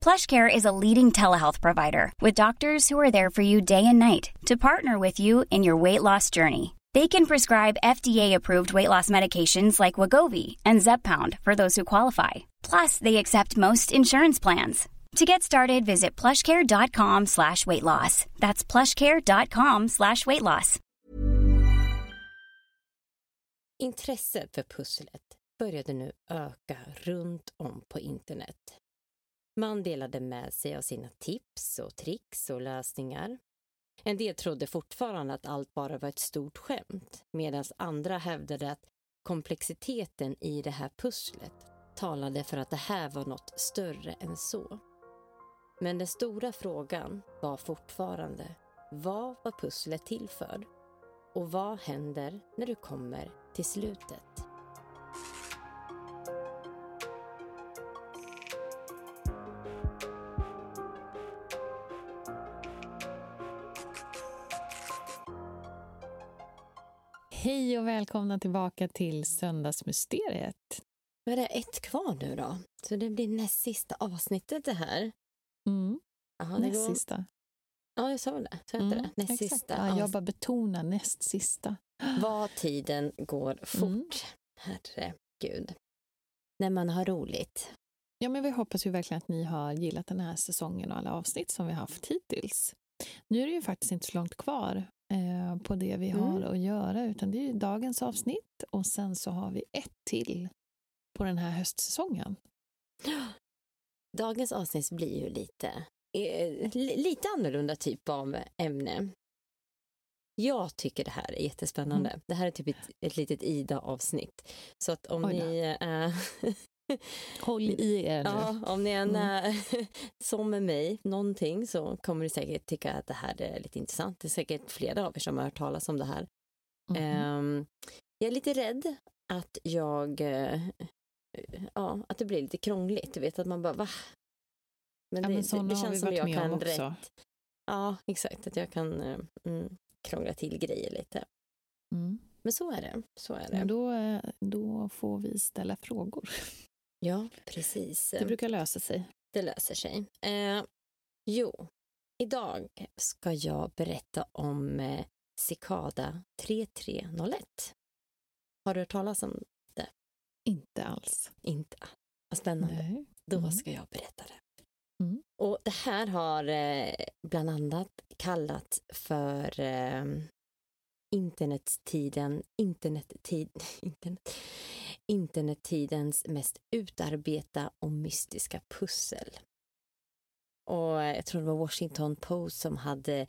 PlushCare is a leading telehealth provider with doctors who are there for you day and night to partner with you in your weight loss journey. They can prescribe FDA-approved weight loss medications like Wagovi and Zepbound for those who qualify. Plus, they accept most insurance plans. To get started, visit plushcare.com slash weight loss. That's plushcare.com slash weight loss. Intresset för pusslet började nu öka runt om på internet. Man delade med sig av sina tips och tricks och lösningar. En del trodde fortfarande att allt bara var ett stort skämt medan andra hävdade att komplexiteten i det här pusslet talade för att det här var något större än så. Men den stora frågan var fortfarande vad var pusslet till för? Och vad händer när du kommer till slutet? Hej och välkomna tillbaka till Söndagsmysteriet. Nu är det ett kvar nu då, så det blir näst sista avsnittet det här. Mm. Aha, Näst går- sista. Ja, jag sa det. Så Mm, det. Näst exakt. sista. Ja, jag bara betonar näst sista. Vad tiden går fort. Mm. Herregud. När man har roligt. Ja, men vi hoppas ju verkligen att ni har gillat den här säsongen och alla avsnitt som vi har haft hittills. Nu är det ju faktiskt inte så långt kvar eh, på det vi Mm. har att göra, utan det är ju dagens avsnitt och sen så har vi ett till på den här höstsäsongen. Dagens avsnitt blir ju lite, eh, li- lite annorlunda typ av ämne. Jag tycker det här är jättespännande. Mm. Det här är typ ett, ett litet Ida-avsnitt. Så att om ni eh, Håll i er nu. Ja, om ni är Mm. mm. som med mig, någonting, så kommer ni säkert tycka att det här är lite intressant. Det är säkert flera av er som har hört talas om det här. Mhm. Ehm, jag är lite rädd att jag, eh, ja, att det blir lite krångligt. Du vet att man bara, va? Men Ja, det, men det, det har vi känns som jag med om kan också. rätt. Ja, exakt, att jag kan mm, krångla till grejer lite. Mm. Men så är det, så är det. Men då, eh, då får vi ställa frågor. Ja, precis. Det brukar lösa sig. Det löser sig. Eh, jo, idag ska jag berätta om eh, Cicada 3301. Har du hört talas om Inte alls. Inte? Vad spännande. Nej. Då Mm. ska jag berätta det. Mm. Och det här har eh, bland annat kallats för eh, internettiden, internettid, internet, internettidens mest utarbeta och mystiska pussel. Och jag tror det var Washington Post som hade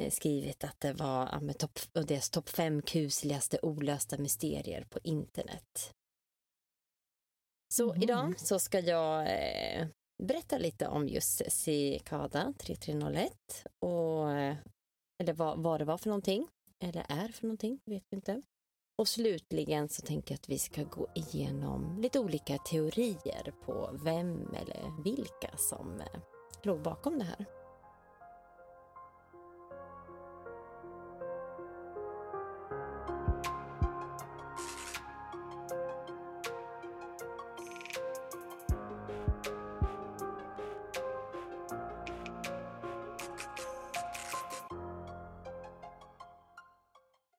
eh, skrivit att det var ja, topp, deras topp fem kusligaste olösta mysterier på internet. Så Mhm. idag så ska jag eh, berätta lite om just Cicada 3301 och eh, eller vad, vad det var för någonting eller är för någonting, vet vi inte. Och slutligen så tänker jag att vi ska gå igenom lite olika teorier på vem eller vilka som eh, låg bakom det här.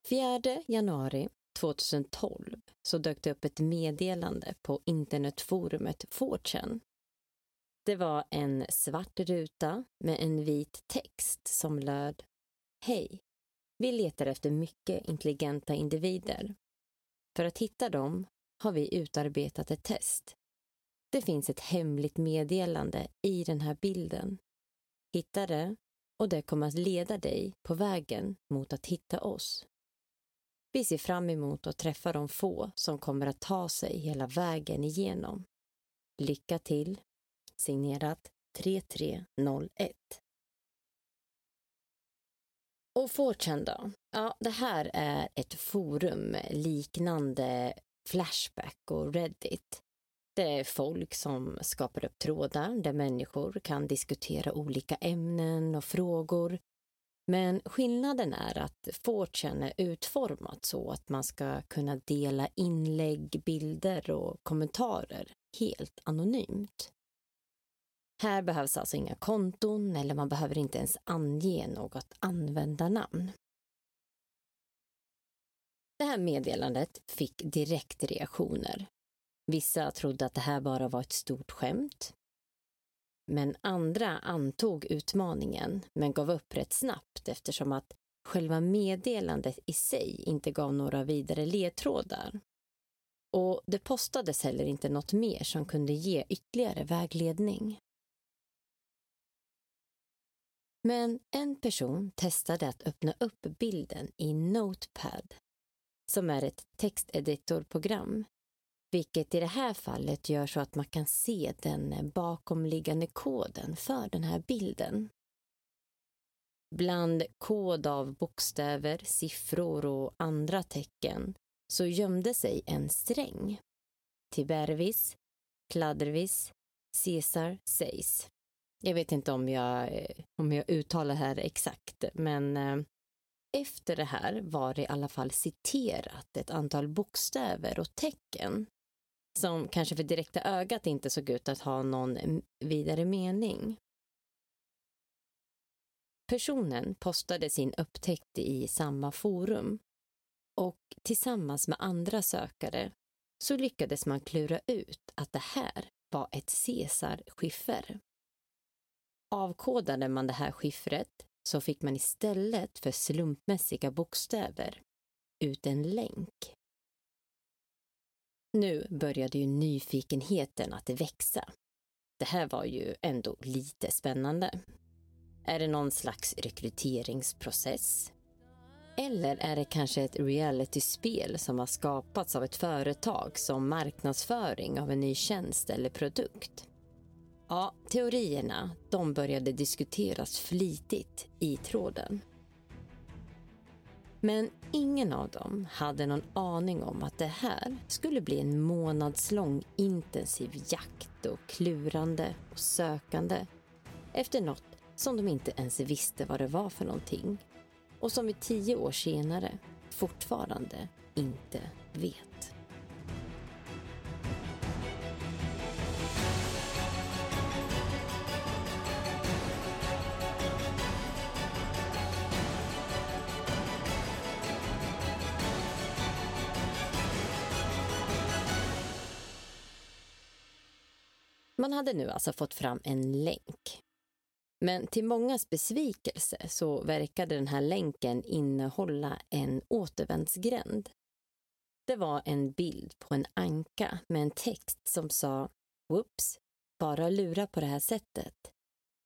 Fjärde januari 2012 så dök det upp ett meddelande på internetforumet 4 Det var en svart ruta med en vit text som löd Hej! Vi letar efter mycket intelligenta individer. För att hitta dem har vi utarbetat ett test. Det finns ett hemligt meddelande i den här bilden. Hitta det och det kommer att leda dig på vägen mot att hitta oss. Vi ser fram emot att träffa de få som kommer att ta sig hela vägen igenom. Lycka till! Signerat 3301. Och Fortune då? Ja, det här är ett forum liknande Flashback och Reddit. Det är folk som skapar upp trådar där människor kan diskutera olika ämnen och frågor. Men skillnaden är att 4chan är utformat så att man ska kunna dela inlägg, bilder och kommentarer helt anonymt. Här behövs alltså inga konton eller man behöver inte ens ange något användarnamn. Det här meddelandet fick direkt reaktioner. Vissa trodde att det här bara var ett stort skämt. Men andra antog utmaningen, men gav upp rätt snabbt eftersom att själva meddelandet i sig inte gav några vidare ledtrådar. Och det postades heller inte något mer som kunde ge ytterligare vägledning. Men en person testade att öppna upp bilden i Notepad, som är ett texteditorprogram, vilket i det här fallet gör så att man kan se den eh, bakomliggande koden för den här bilden. Bland kod av bokstäver, siffror och andra tecken så gömde sig en sträng. Tibervis, Kladdervis, Caesar sägs. Jag vet inte om jag, eh, om jag uttalar här exakt, men eh, efter det här var det i alla fall citerat ett antal bokstäver och tecken som kanske för direkta ögat inte såg ut att ha någon vidare mening. Personen postade sin upptäckt i samma forum och tillsammans med andra sökare så lyckades man klura ut att det här var ett Caesar-skiffer. Avkodade man det här skiffret så fick man istället för slumpmässiga bokstäver ut en länk. Nu började ju nyfikenheten att växa. Det här var ju ändå lite spännande. Är det någon slags rekryteringsprocess? Eller är det kanske ett realityspel som har skapats av ett företag som marknadsföring av en ny tjänst eller produkt? Ja, teorierna de började diskuteras flitigt i tråden. Men ingen av dem hade någon aning om att det här skulle bli en månadslång intensiv jakt och klurande och sökande efter något som de inte ens visste vad det var för någonting och som vi tio år senare fortfarande inte vet. Man hade nu alltså fått fram en länk. Men till mångas besvikelse så verkade den här länken innehålla en återvändsgränd. Det var en bild på en anka med en text som sa Whoops, bara lura på det här sättet.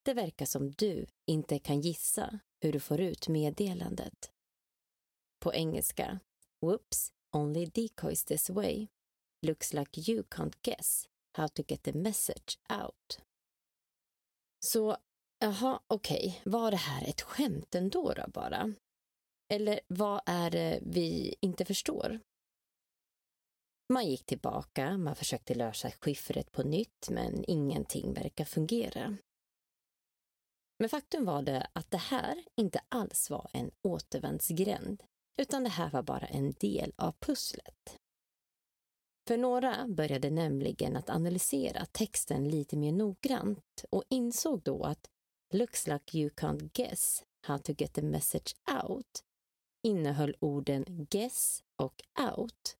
Det verkar som du inte kan gissa hur du får ut meddelandet. På engelska Whoops, only decoys this way. Looks like you can't guess how to get the message out. Så, jaha, okej, okay. var det här ett skämt ändå då bara? Eller vad är det vi inte förstår? Man gick tillbaka, man försökte lösa skiffret på nytt, men ingenting verkar fungera. Men faktum var det att det här inte alls var en återvändsgränd, utan det här var bara en del av pusslet. För några började nämligen att analysera texten lite mer noggrant och insåg då att “looks like you can't guess how to get the message out” innehöll orden guess och out,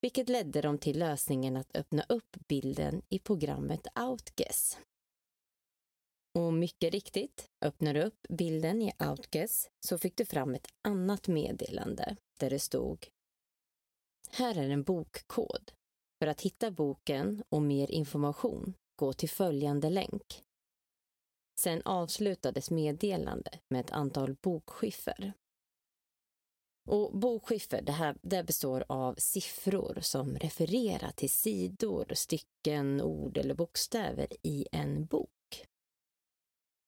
vilket ledde dem till lösningen att öppna upp bilden i programmet Outguess. Och mycket riktigt, öppnar du upp bilden i Outguess så fick du fram ett annat meddelande där det stod Här är en bokkod. För att hitta boken och mer information, gå till följande länk. Sen avslutades meddelande med ett antal bokskiffer. Och bokskiffer det här, det består av siffror som refererar till sidor, stycken, ord eller bokstäver i en bok.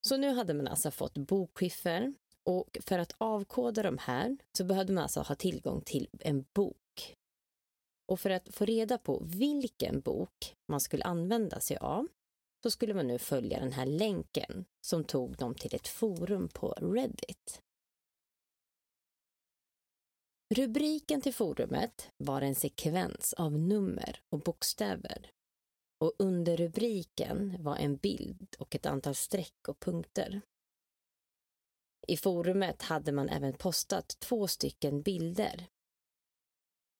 Så nu hade man alltså fått bokskiffer och för att avkoda de här så behövde man alltså ha tillgång till en bok. Och för att få reda på vilken bok man skulle använda sig av så skulle man nu följa den här länken som tog dem till ett forum på Reddit. Rubriken till forumet var en sekvens av nummer och bokstäver och under rubriken var en bild och ett antal streck och punkter. I forumet hade man även postat två stycken bilder.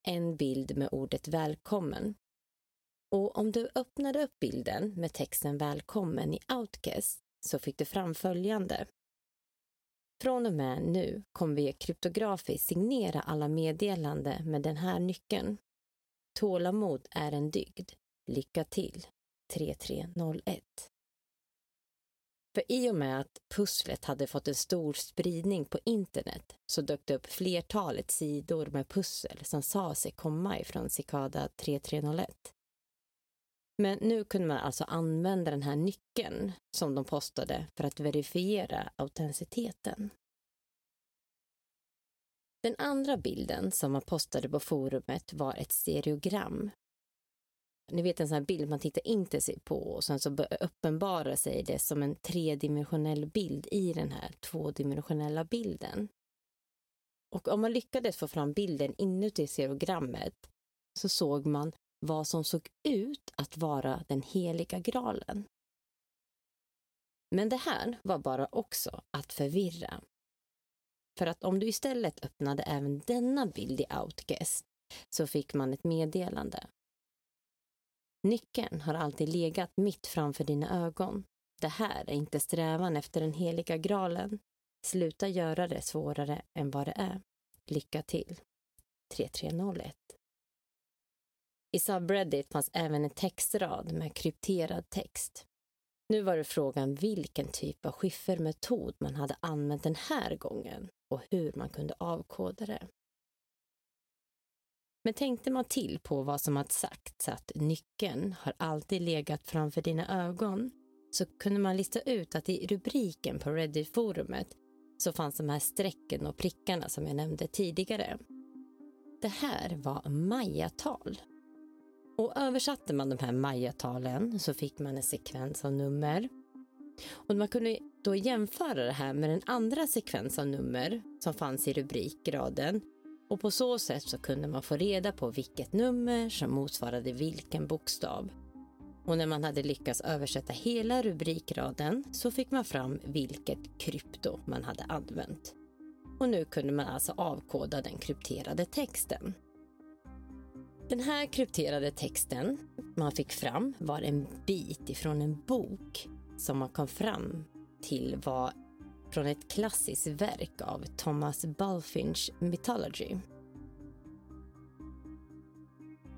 En bild med ordet välkommen. Och om du öppnade upp bilden med texten välkommen i Outcast så fick du fram följande. Från och med nu kommer vi kryptografiskt signera alla meddelande med den här nyckeln. Tålamod är en dygd. Lycka till 3301. För i och med att pusslet hade fått en stor spridning på internet så dök det upp flertalet sidor med pussel som sa sig komma ifrån Cicada 3301. Men nu kunde man alltså använda den här nyckeln som de postade för att verifiera autenticiteten. Den andra bilden som man postade på forumet var ett stereogram ni vet en sån här bild man tittar intensivt på och sen så uppenbarar sig det som en tredimensionell bild i den här tvådimensionella bilden. Och om man lyckades få fram bilden inuti serogrammet så såg man vad som såg ut att vara den heliga graalen. Men det här var bara också att förvirra. För att om du istället öppnade även denna bild i Outguest så fick man ett meddelande Nyckeln har alltid legat mitt framför dina ögon. Det här är inte strävan efter den heliga graalen. Sluta göra det svårare än vad det är. Lycka till. 3301 I subreddit fanns även en textrad med krypterad text. Nu var det frågan vilken typ av skiffermetod man hade använt den här gången och hur man kunde avkoda det. Men tänkte man till på vad som hade sagts att nyckeln har alltid legat framför dina ögon så kunde man lista ut att i rubriken på Reddit-forumet så fanns de här strecken och prickarna som jag nämnde tidigare. Det här var mayatal. Och översatte man de här mayatalen så fick man en sekvens av nummer. Och man kunde då jämföra det här med den andra sekvens av nummer som fanns i rubrikraden och på så sätt så kunde man få reda på vilket nummer som motsvarade vilken bokstav. Och när man hade lyckats översätta hela rubrikraden så fick man fram vilket krypto man hade använt. Och nu kunde man alltså avkoda den krypterade texten. Den här krypterade texten man fick fram var en bit ifrån en bok som man kom fram till var från ett klassiskt verk av Thomas Bulfinch Mythology.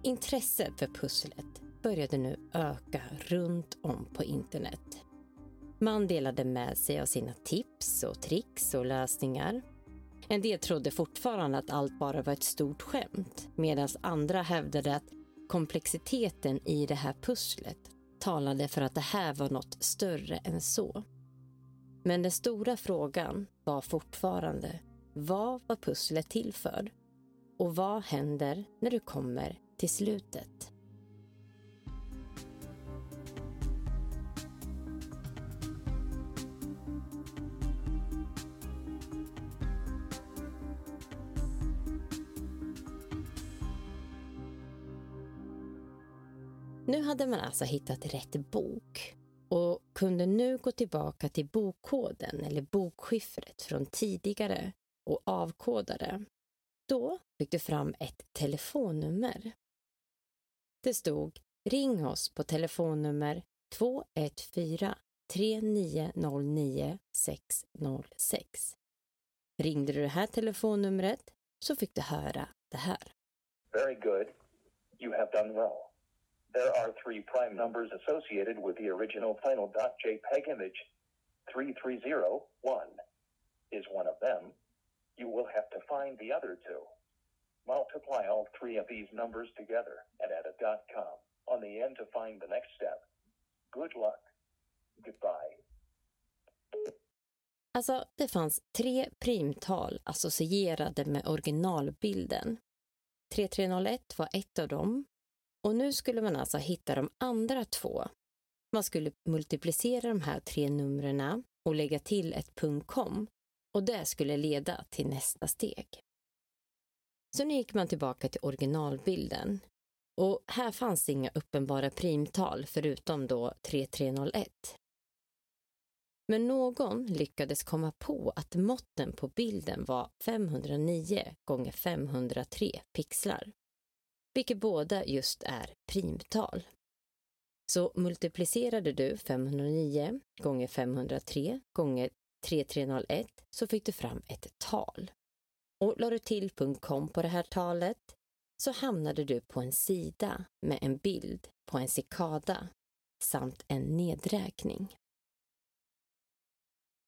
Intresset för pusslet började nu öka runt om på internet. Man delade med sig av sina tips och tricks och lösningar. En del trodde fortfarande att allt bara var ett stort skämt medan andra hävdade att komplexiteten i det här pusslet talade för att det här var något större än så. Men den stora frågan var fortfarande vad var pusslet till för? Och vad händer när du kommer till slutet? Nu hade man alltså hittat rätt bok och kunde nu gå tillbaka till bokkoden eller bokskiffret från tidigare och avkoda det. Då fick du fram ett telefonnummer. Det stod Ring oss på telefonnummer 214 3909 606. Ringde du det här telefonnumret så fick du höra det här. Very good. You have done well. There are three prime numbers associated with the original final .jpeg image. 3301 is one of them. You will have to find the other two. Multiply all three of these numbers together and add a .com on the end to find the next step. Good luck. Goodbye. Alltså, det fanns tre primtal associerade med originalbilden. 3301 var ett av dem och nu skulle man alltså hitta de andra två. Man skulle multiplicera de här tre numren och lägga till ett .com och det skulle leda till nästa steg. Så nu gick man tillbaka till originalbilden och här fanns inga uppenbara primtal förutom då 3301. Men någon lyckades komma på att måtten på bilden var 509 gånger 503 pixlar, vilket båda just är primtal. Så multiplicerade du 509 gånger 503 gånger 3301 så fick du fram ett tal. Och la du till .com på det här talet så hamnade du på en sida med en bild på en cikada samt en nedräkning.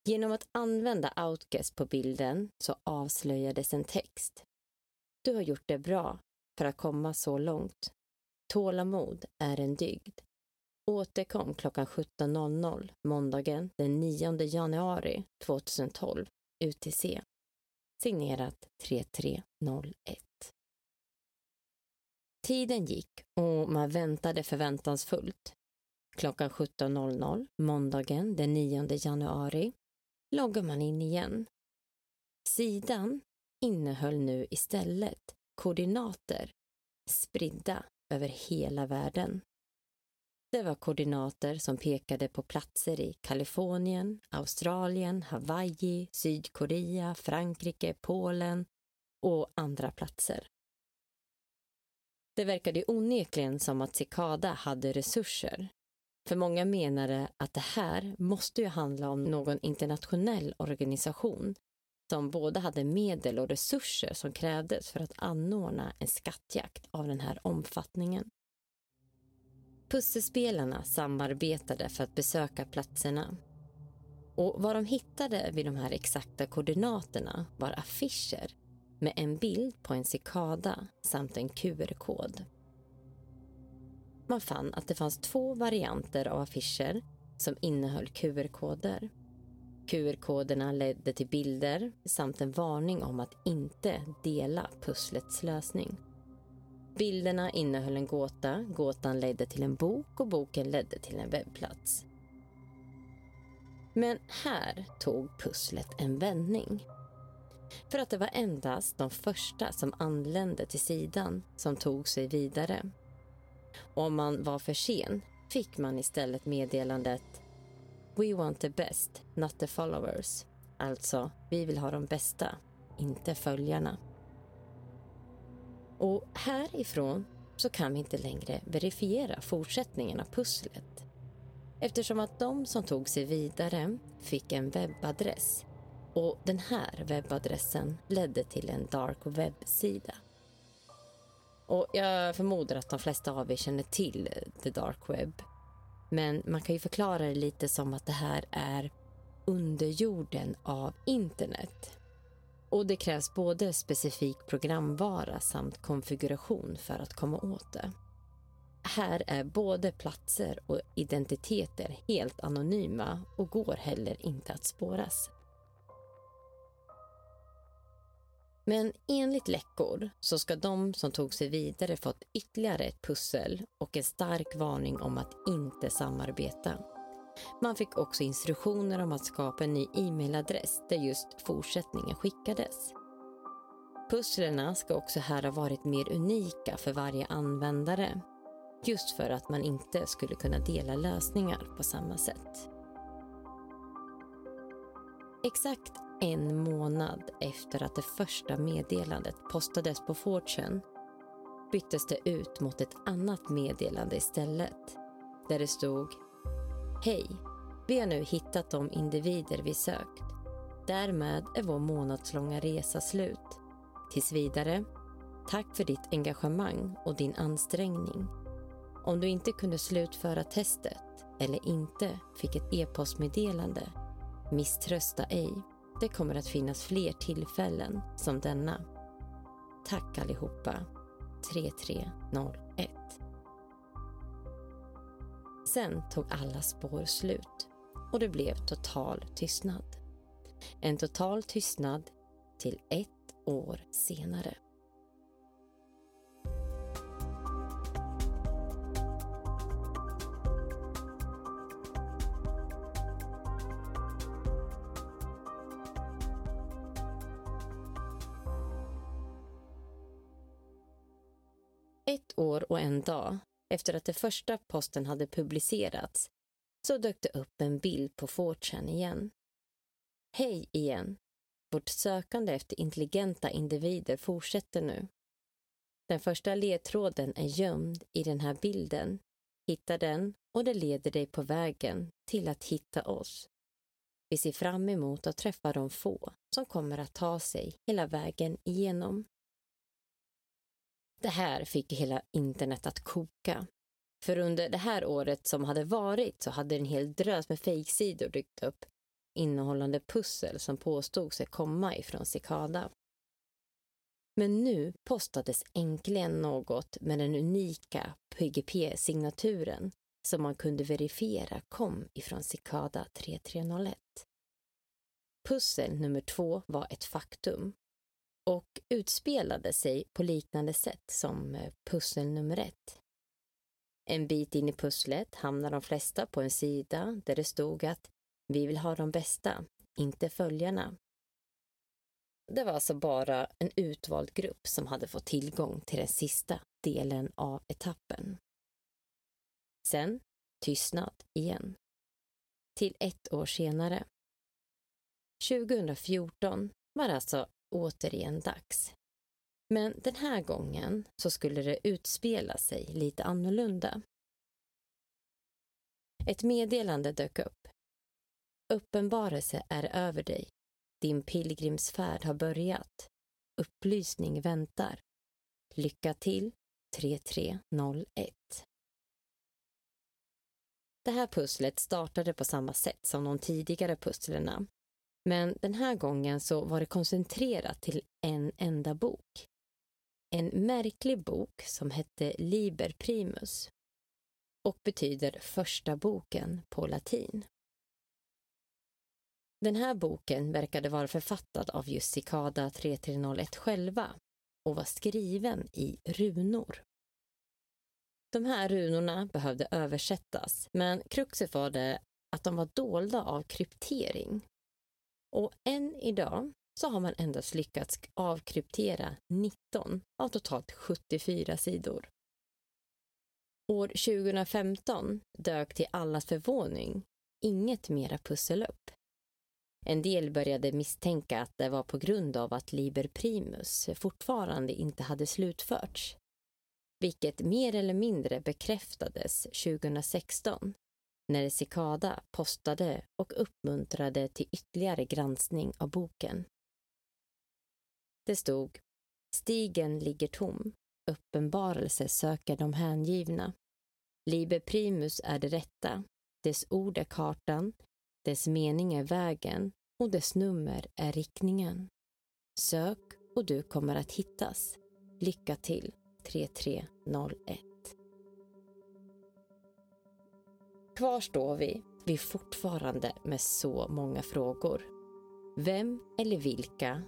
Genom att använda Outguess på bilden så avslöjades en text. Du har gjort det bra för att komma så långt. Tålamod är en dygd. Återkom klockan 17.00 måndagen den 9 januari 2012 UTC. Signerat 3301. Tiden gick och man väntade förväntansfullt. Klockan 17.00 måndagen den 9 januari loggar man in igen. Sidan innehöll nu istället koordinater spridda över hela världen. Det var koordinater som pekade på platser i Kalifornien, Australien, Hawaii, Sydkorea, Frankrike, Polen och andra platser. Det verkade onekligen som att Cicada hade resurser. För många menade att det här måste ju handla om någon internationell organisation som både hade medel och resurser som krävdes för att anordna en skattjakt av den här omfattningen. Pusselspelarna samarbetade för att besöka platserna. Och vad de hittade vid de här exakta koordinaterna var affischer med en bild på en cikada samt en QR-kod. Man fann att det fanns två varianter av affischer som innehöll QR-koder. QR-koderna ledde till bilder samt en varning om att inte dela pusslets lösning. Bilderna innehöll en gåta, gåtan ledde till en bok och boken ledde till en webbplats. Men här tog pusslet en vändning. För att det var endast de första som anlände till sidan som tog sig vidare. Om man var för sen fick man istället meddelandet We want the best, not the followers. Alltså, vi vill ha de bästa, inte följarna. Och härifrån så kan vi inte längre verifiera fortsättningen av pusslet eftersom att de som tog sig vidare fick en webbadress och den här webbadressen ledde till en dark web-sida. Och jag förmodar att de flesta av er känner till the dark web. Men man kan ju förklara det lite som att det här är underjorden av internet. Och det krävs både specifik programvara samt konfiguration för att komma åt det. Här är både platser och identiteter helt anonyma och går heller inte att spåras. Men enligt läckor så ska de som tog sig vidare fått ytterligare ett pussel och en stark varning om att inte samarbeta. Man fick också instruktioner om att skapa en ny e-mailadress där just fortsättningen skickades. Pusslerna ska också här ha varit mer unika för varje användare. Just för att man inte skulle kunna dela lösningar på samma sätt. Exakt en månad efter att det första meddelandet postades på Fortune byttes det ut mot ett annat meddelande istället där det stod Hej, Vi har nu hittat de individer vi sökt. Därmed är vår månadslånga resa slut. Tills vidare, tack för ditt engagemang och din ansträngning. Om du inte kunde slutföra testet eller inte fick ett e-postmeddelande, misströsta ej. Det kommer att finnas fler tillfällen som denna. Tack allihopa. 3301. Sen tog alla spår slut och det blev total tystnad. En total tystnad till ett år senare. År och en dag efter att den första posten hade publicerats så dök det upp en bild på 4 igen. Hej igen! Vårt sökande efter intelligenta individer fortsätter nu. Den första ledtråden är gömd i den här bilden. Hitta den och det leder dig på vägen till att hitta oss. Vi ser fram emot att träffa de få som kommer att ta sig hela vägen igenom. Det här fick hela internet att koka. För under det här året som hade varit så hade en hel drös med fejksidor dykt upp innehållande pussel som påstod sig komma ifrån Cicada. Men nu postades äntligen något med den unika PGP-signaturen som man kunde verifiera kom ifrån Cicada 3301. Pussel nummer två var ett faktum och utspelade sig på liknande sätt som eh, pussel nummer ett. En bit in i pusslet hamnar de flesta på en sida där det stod att vi vill ha de bästa, inte följarna. Det var alltså bara en utvald grupp som hade fått tillgång till den sista delen av etappen. Sen tystnad igen. Till ett år senare. 2014 var alltså återigen dags. Men den här gången så skulle det utspela sig lite annorlunda. Ett meddelande dök upp. Uppenbarelse är över dig. Din pilgrimsfärd har börjat. Upplysning väntar. Lycka till 3301. Det här pusslet startade på samma sätt som de tidigare pusslerna men den här gången så var det koncentrerat till en enda bok. En märklig bok som hette Liber Primus och betyder första boken på latin. Den här boken verkade vara författad av just Cicada 3301 själva och var skriven i runor. De här runorna behövde översättas, men kruxet var det att de var dolda av kryptering och än idag så har man endast lyckats avkryptera 19 av totalt 74 sidor. År 2015 dök till allas förvåning inget mera pussel upp. En del började misstänka att det var på grund av att Liber Primus fortfarande inte hade slutförts, vilket mer eller mindre bekräftades 2016 när Cicada postade och uppmuntrade till ytterligare granskning av boken. Det stod Stigen ligger tom, uppenbarelse söker de hängivna. Liber primus är det rätta, dess ord är kartan, dess mening är vägen och dess nummer är riktningen. Sök och du kommer att hittas. Lycka till 3301. Kvar står vi, vi fortfarande med så många frågor. Vem eller vilka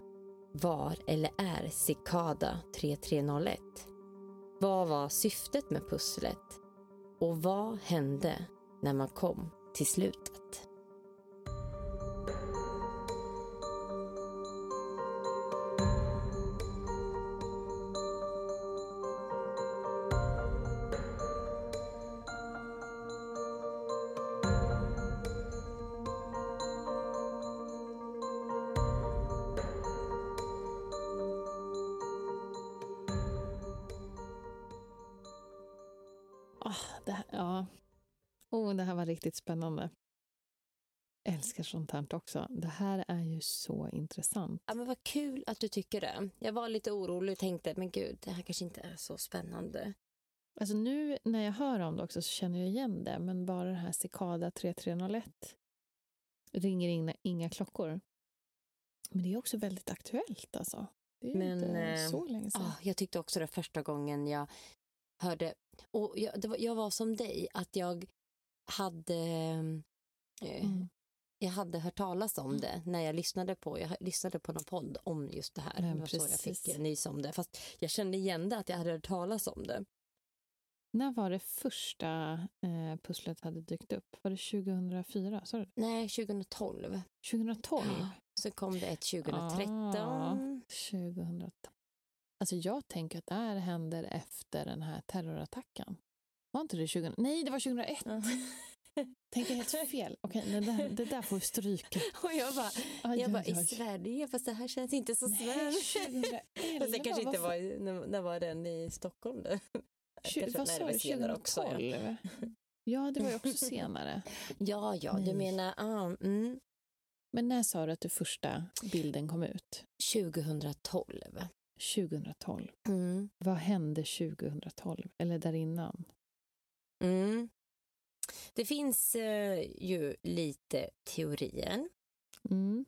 var eller är Cicada 3301? Vad var syftet med pusslet? Och vad hände när man kom till slutet? Riktigt spännande. älskar sånt här också. Det här är ju så intressant. Ja, men vad kul att du tycker det. Jag var lite orolig och tänkte, men gud, det här kanske inte är så spännande. Alltså nu när jag hör om det också så känner jag igen det, men bara det här Cicada 3301 ringer inga, inga klockor. Men det är också väldigt aktuellt alltså. Det är Men, inte eh, så länge sedan. Ah, jag tyckte också det första gången jag hörde, och jag, var, jag var som dig, att jag hade eh, Mm. jag hade hört talas om det när jag lyssnade på, jag lyssnade på någon podd om just det här. Men det var så jag fick nys om det. Fast jag kände igen det, att jag hade hört talas om det. När var det första eh, pusslet hade dykt upp? Var det 2004? Sa du? Nej, 2012. 2012? Så kom det ett 2013. Ah. 2012. Alltså jag tänker att det här händer efter den här terrorattacken. Var inte det 2000? Nej, det var 2001. Ja. Tänker helt fel. Okej, det, där, det där får vi stryka. Och jag bara, Aj, jag bara aj, i. Sverige, fast det här känns inte så svenskt. 2011. Fast det kanske inte var, när, när var den i Stockholm då? Tju- Kanske- Vad nej, sa du? var senare också, ja. 2012? Ja, det var ju också senare. Ja, ja, du menar, ah, mm, Men när sa du att den första bilden kom ut? 2012. 2012. Mm. Vad hände 2012? Eller där innan? Mm. Det finns eh, ju lite teorier Mm.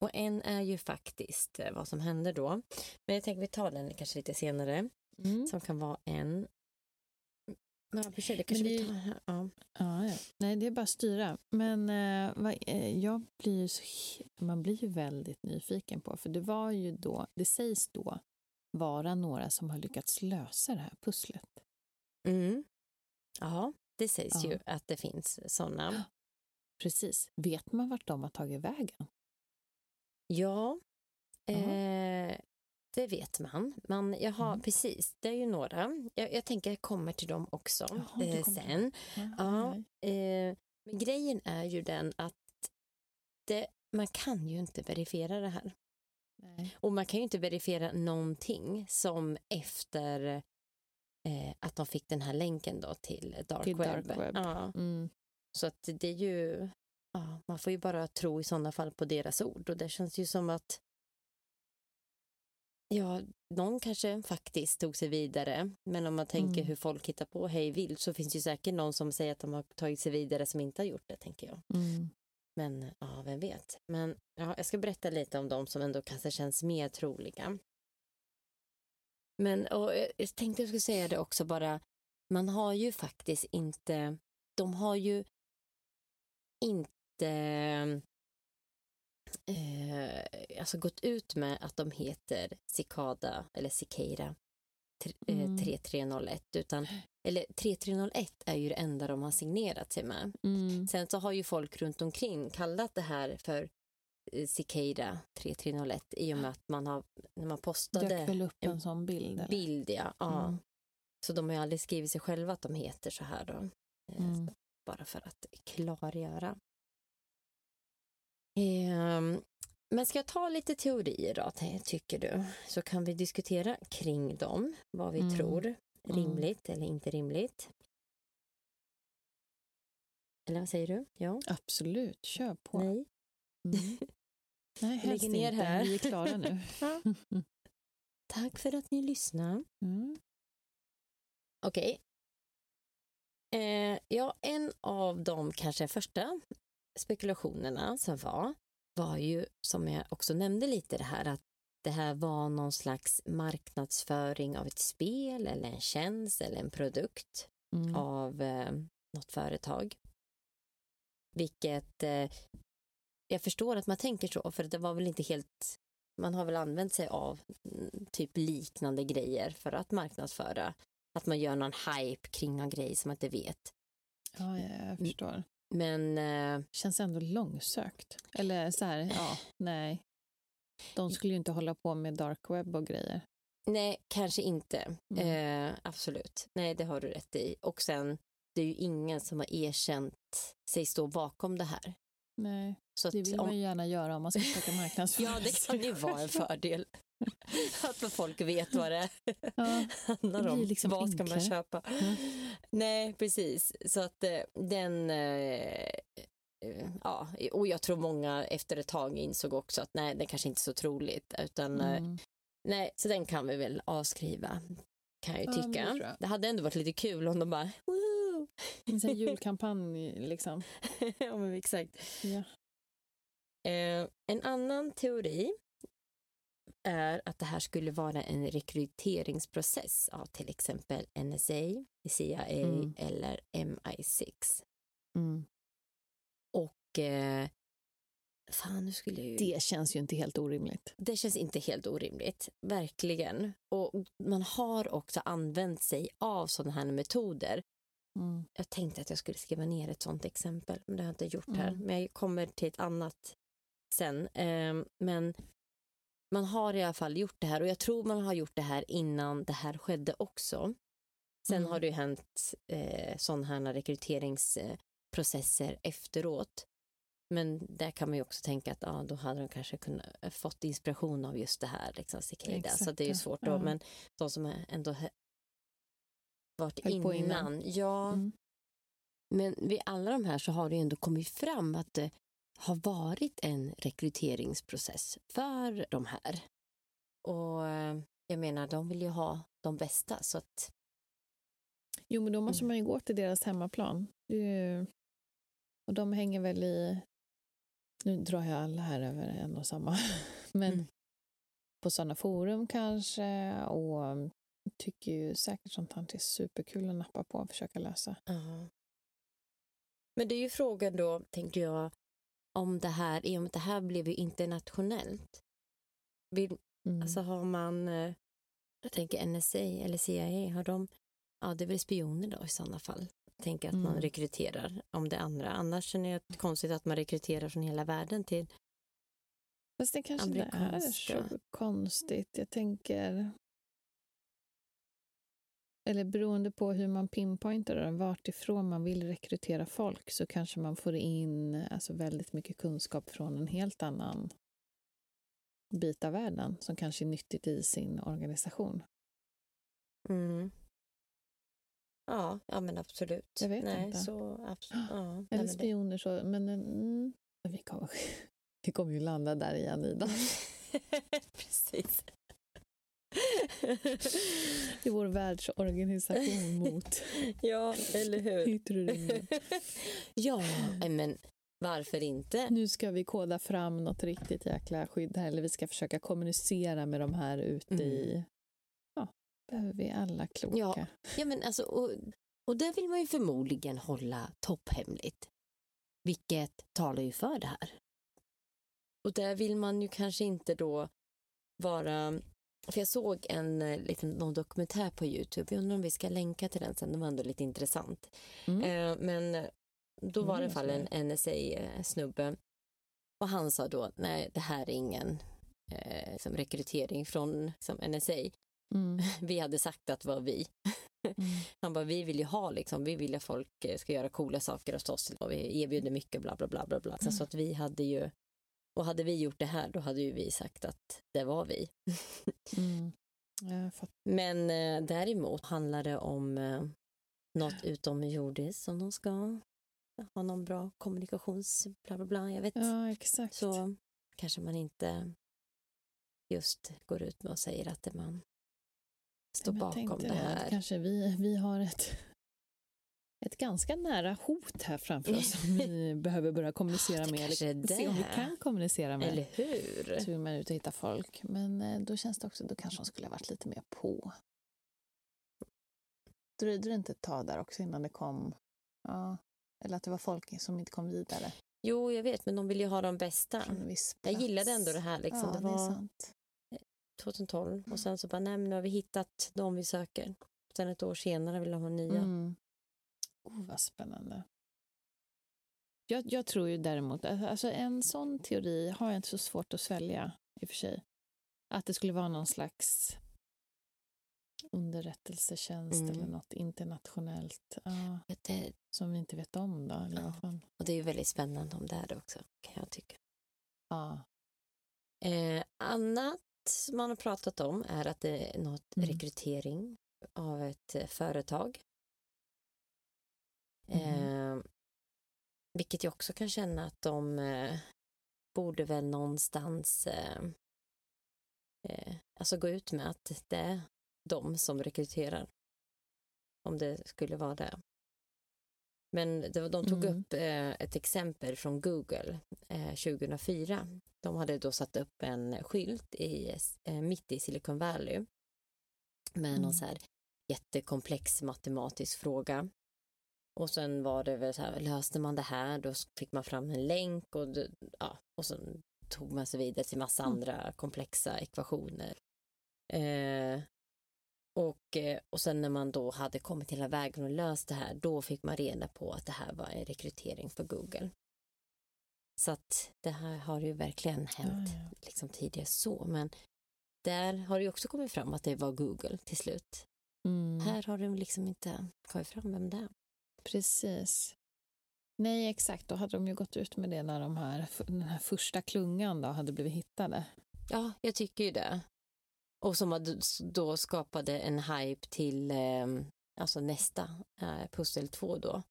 och en är ju faktiskt eh, vad som hände då. Men jag tänker vi tar den kanske lite senare Mm. som kan vara en. Ja, det kanske Men vi det- tar. Ja. Ja, ja. Nej, det är bara att styra. Men eh, vad, eh, jag blir ju så, man blir ju väldigt nyfiken på, för det var ju då, det sägs då vara några som har lyckats lösa det här pusslet. Mm. Ja, det sägs Ja. ju att det finns sådana. Precis. Vet man vart de har tagit vägen? Ja, eh, det vet man. man jag har, Mm. Precis, det är ju några. Jag, jag tänker jag kommer till dem också Jaha, eh, sen. Ja. Eh, men grejen är ju den att det, man kan ju inte verifiera det här. nej. Och man kan ju inte verifiera någonting som efter eh, att de fick den här länken då till dark Till web. dark web. Ja, Mm. så att det är ju, ja, man får ju bara tro i sådana fall på deras ord och det känns ju som att Ja, någon kanske faktiskt tog sig vidare, men om man tänker Mm. hur folk hittar på hej vilt så finns det ju säkert någon som säger att de har tagit sig vidare som inte har gjort det, tänker jag. Mm. Men ja, vem vet. Men ja, jag ska berätta lite om de som ändå kanske känns mer troliga. Men och jag tänkte jag skulle säga det också bara, man har ju faktiskt inte, de har ju inte eh, alltså gått ut med att de heter Cicada eller Cicada eh, Mm. 3301 utan eller 3301 är ju det enda de har signerat sig med. Mm. Sen så har ju folk runt omkring kallat det här för eh, Cicada 3301 i och med att man har, när man Dök postade väl upp en, en sån bild? Eller? bild, ja. ja. Mm. Så de har ju aldrig skrivit sig själva att de heter så här då. Eh, Mm. Bara för att klargöra. Ehm, men ska jag ta lite teorier då, ty- tycker du? Så kan vi diskutera kring dem, vad vi Mm. tror rimligt eller inte rimligt. Eller vad säger du? Ja? Absolut, kör på. Nej? Mm. Nej, helst lägger ner inte. här. Vi är klara nu. Ja. Tack för att ni lyssnar. Mm. Okej. Eh, ja, en av de kanske första spekulationerna som var, var ju som jag också nämnde lite det här att det här var någon slags marknadsföring av ett spel eller en tjänst eller en produkt Mm. av eh, något företag. Vilket eh, jag förstår att man tänker så, för det var väl inte helt... Man har väl använt sig av mm, typ liknande grejer för att marknadsföra. Att man gör någon hype kring någon grej som man inte vet. Ja, ja, jag förstår. Men eh, Känns ändå långsökt. Eller så här, ja, nej. De skulle ju inte hålla på med dark web och grejer. nej, kanske inte. Mm. Eh, absolut. Nej, det har du rätt i. Och sen, det är ju ingen som har erkänt sig stå bakom det här. Nej, Så det vill om- man ju gärna göra om man ska försöka marknadsföra Ja, det kan ju vara en fördel. Att folk vet vad det Ja, handlar om. liksom vad ska man köpa? Mm. Nej, precis. Så att eh, den... Eh, eh, ja, och jag tror många efter ett tag insåg också att nej, det kanske inte är så troligt, utan Mm. nej, så den kan vi väl avskriva, kan jag ju Ja, men det tycka. jag. det hade ändå varit lite kul om de bara, Woohoo! En sån julkampanj liksom. ja, men exakt. Ja. Eh, en annan teori är att det här skulle vara en rekryteringsprocess av till exempel NSA, CIA Mm. eller MI6. Mm. Och eh, fan, nu skulle jag ju... Det känns ju inte helt orimligt. Det känns inte helt orimligt, verkligen. Och man har också använt sig av sådana här metoder. Mm. Jag tänkte att jag skulle skriva ner ett sådant exempel, men det har jag inte gjort här. Mm. Men jag kommer till ett annat sen. Ehm, men man har i alla fall gjort det här och jag tror man har gjort det här innan det här skedde också. Sen Mm. har det ju hänt eh, sådana här rekryteringsprocesser efteråt. Men där kan man ju också tänka att ja, då hade de kanske kunnat eh, fått inspiration av just det här, liksom cicada. Exakt, Så det är ju ja. svårt då, Ja. men de som ändå varit innan. innan. Ja, Mm. men vid alla de här så har det ändå kommit fram att det har varit en rekryteringsprocess för de här. Och eh, jag menar, de vill ju ha de bästa så att Jo, men då måste Mm. man ju gå till deras hemmaplan. Ju... Och de hänger väl i... Nu drar jag alla här över en och samma. Men Mm. på sådana forum kanske och tycker ju säkert sånt här är superkul att nappa på och försöka lösa. Ja. Men det är ju frågan då, tänker jag, om det här, i och med att det här blev ju internationellt. Vill, Mm. Alltså har man, eh, jag tänker NSA eller CIA, har de, ja det är väl spioner då i sådana fall. Tänker att man Mm. rekryterar om det andra. Annars känner jag att det är konstigt att man rekryterar från hela världen till, Fast det kanske inte är så konstigt. Jag tänker... Eller beroende på hur man pinpointar det, vart ifrån man vill rekrytera folk så kanske man får in alltså, väldigt mycket kunskap från en helt annan bit av världen som kanske är nyttigt i sin organisation. mm. ja, ja men absolut. Jag vet Nej, inte. Så, absolut, ja, nej, Eller det- spioner så, men mm, vi, kommer, vi kommer ju landa där igen, Ida. Precis. I vår världsorganisation mot ja, eller hur? yttre rymden. ja, men varför inte? Nu ska vi koda fram något riktigt jäkla skydd här, eller vi ska försöka kommunicera med de här ute i... Ja, behöver vi alla kloka. Ja. Ja, men alltså, och, och det vill man ju förmodligen hålla topphemligt. Vilket talar ju för det här. Och där vill man ju kanske inte då vara... För jag såg en eh, liten någon dokumentär på Youtube, jag undrar om vi ska länka till den sen, den var ändå lite intressant. Mm. Eh, men eh, då var det i Mm, alla fall en NSA-snubbe och han sa då, nej det här är ingen eh, som rekrytering från som NSA. Mm. Vi hade sagt att det var vi. Mm. Han bara, vi vill ju ha liksom, vi vill att folk eh, ska göra coola saker hos oss och vi erbjuder mycket bla bla bla bla bla. Så, Mm. så att vi hade ju, och hade vi gjort det här då hade ju vi sagt att det var vi. Mm. Men eh, däremot handlar det om eh, något utomjordiskt som de ska ha någon bra kommunikations bla bla bla, jag vet. Ja, exakt. Så kanske man inte just går ut med och säger att det man står bakom det här. Kanske vi, vi har ett, ett ganska nära hot här framför oss som vi behöver börja kommunicera Det med. Eller se om vi det. kan kommunicera med. Eller hur? Så vill man ut och hitta folk. Men eh, då känns det också, då kanske de skulle ha varit lite mer på. Dröjde det inte ett tag där också innan det kom, ja, eller att det var folk som inte kom vidare Jo, jag vet, men de vill ju ha de bästa. Jag gillade ändå det här. Liksom. Ja, det det är var sant. 2012 och sen så bara, nej men nu har vi hittat de vi söker. Sen ett år senare vill de ha nya. Mm. Oh, vad spännande. Jag, jag tror ju däremot, alltså en sån teori har jag inte så svårt att svälja i och för sig. Att det skulle vara någon slags underrättelsetjänst Mm. eller något internationellt ja, Det, som vi inte vet om då. Eller Ja. och det är ju väldigt spännande om det är det också, kan jag tycka. Ja. Eh, annat man har pratat om är att det är något Mm. rekrytering av ett eh, företag. Eh, vilket jag också kan känna att de eh, borde väl någonstans eh, eh, alltså gå ut med att det är de som rekryterar. Om det skulle vara det. Men det, de tog Mm. upp eh, ett exempel från Google eh, 2004. De hade då satt upp en skylt i, eh, mitt i Silicon Valley med Mm. någon så här jättekomplex matematisk fråga. Och sen var det väl så här, löste man det här då fick man fram en länk och, ja, och så tog man sig vidare till massa Mm. andra komplexa ekvationer. Eh, och, eh, och sen när man då hade kommit hela vägen och löst det här, då fick man reda på att det här var en rekrytering för Google. Så att det här har ju verkligen hänt Ja, ja. liksom tidigare så, men där har det ju också kommit fram att det var Google till slut. Mm. Här har det liksom inte kommit fram vem det är. Precis. Nej, exakt. Då hade de ju gått ut med det när de här, den här första klungan då hade blivit hittade. Ja, jag tycker ju det. Och som då skapade en hype till eh, alltså nästa eh, pussel 2 då.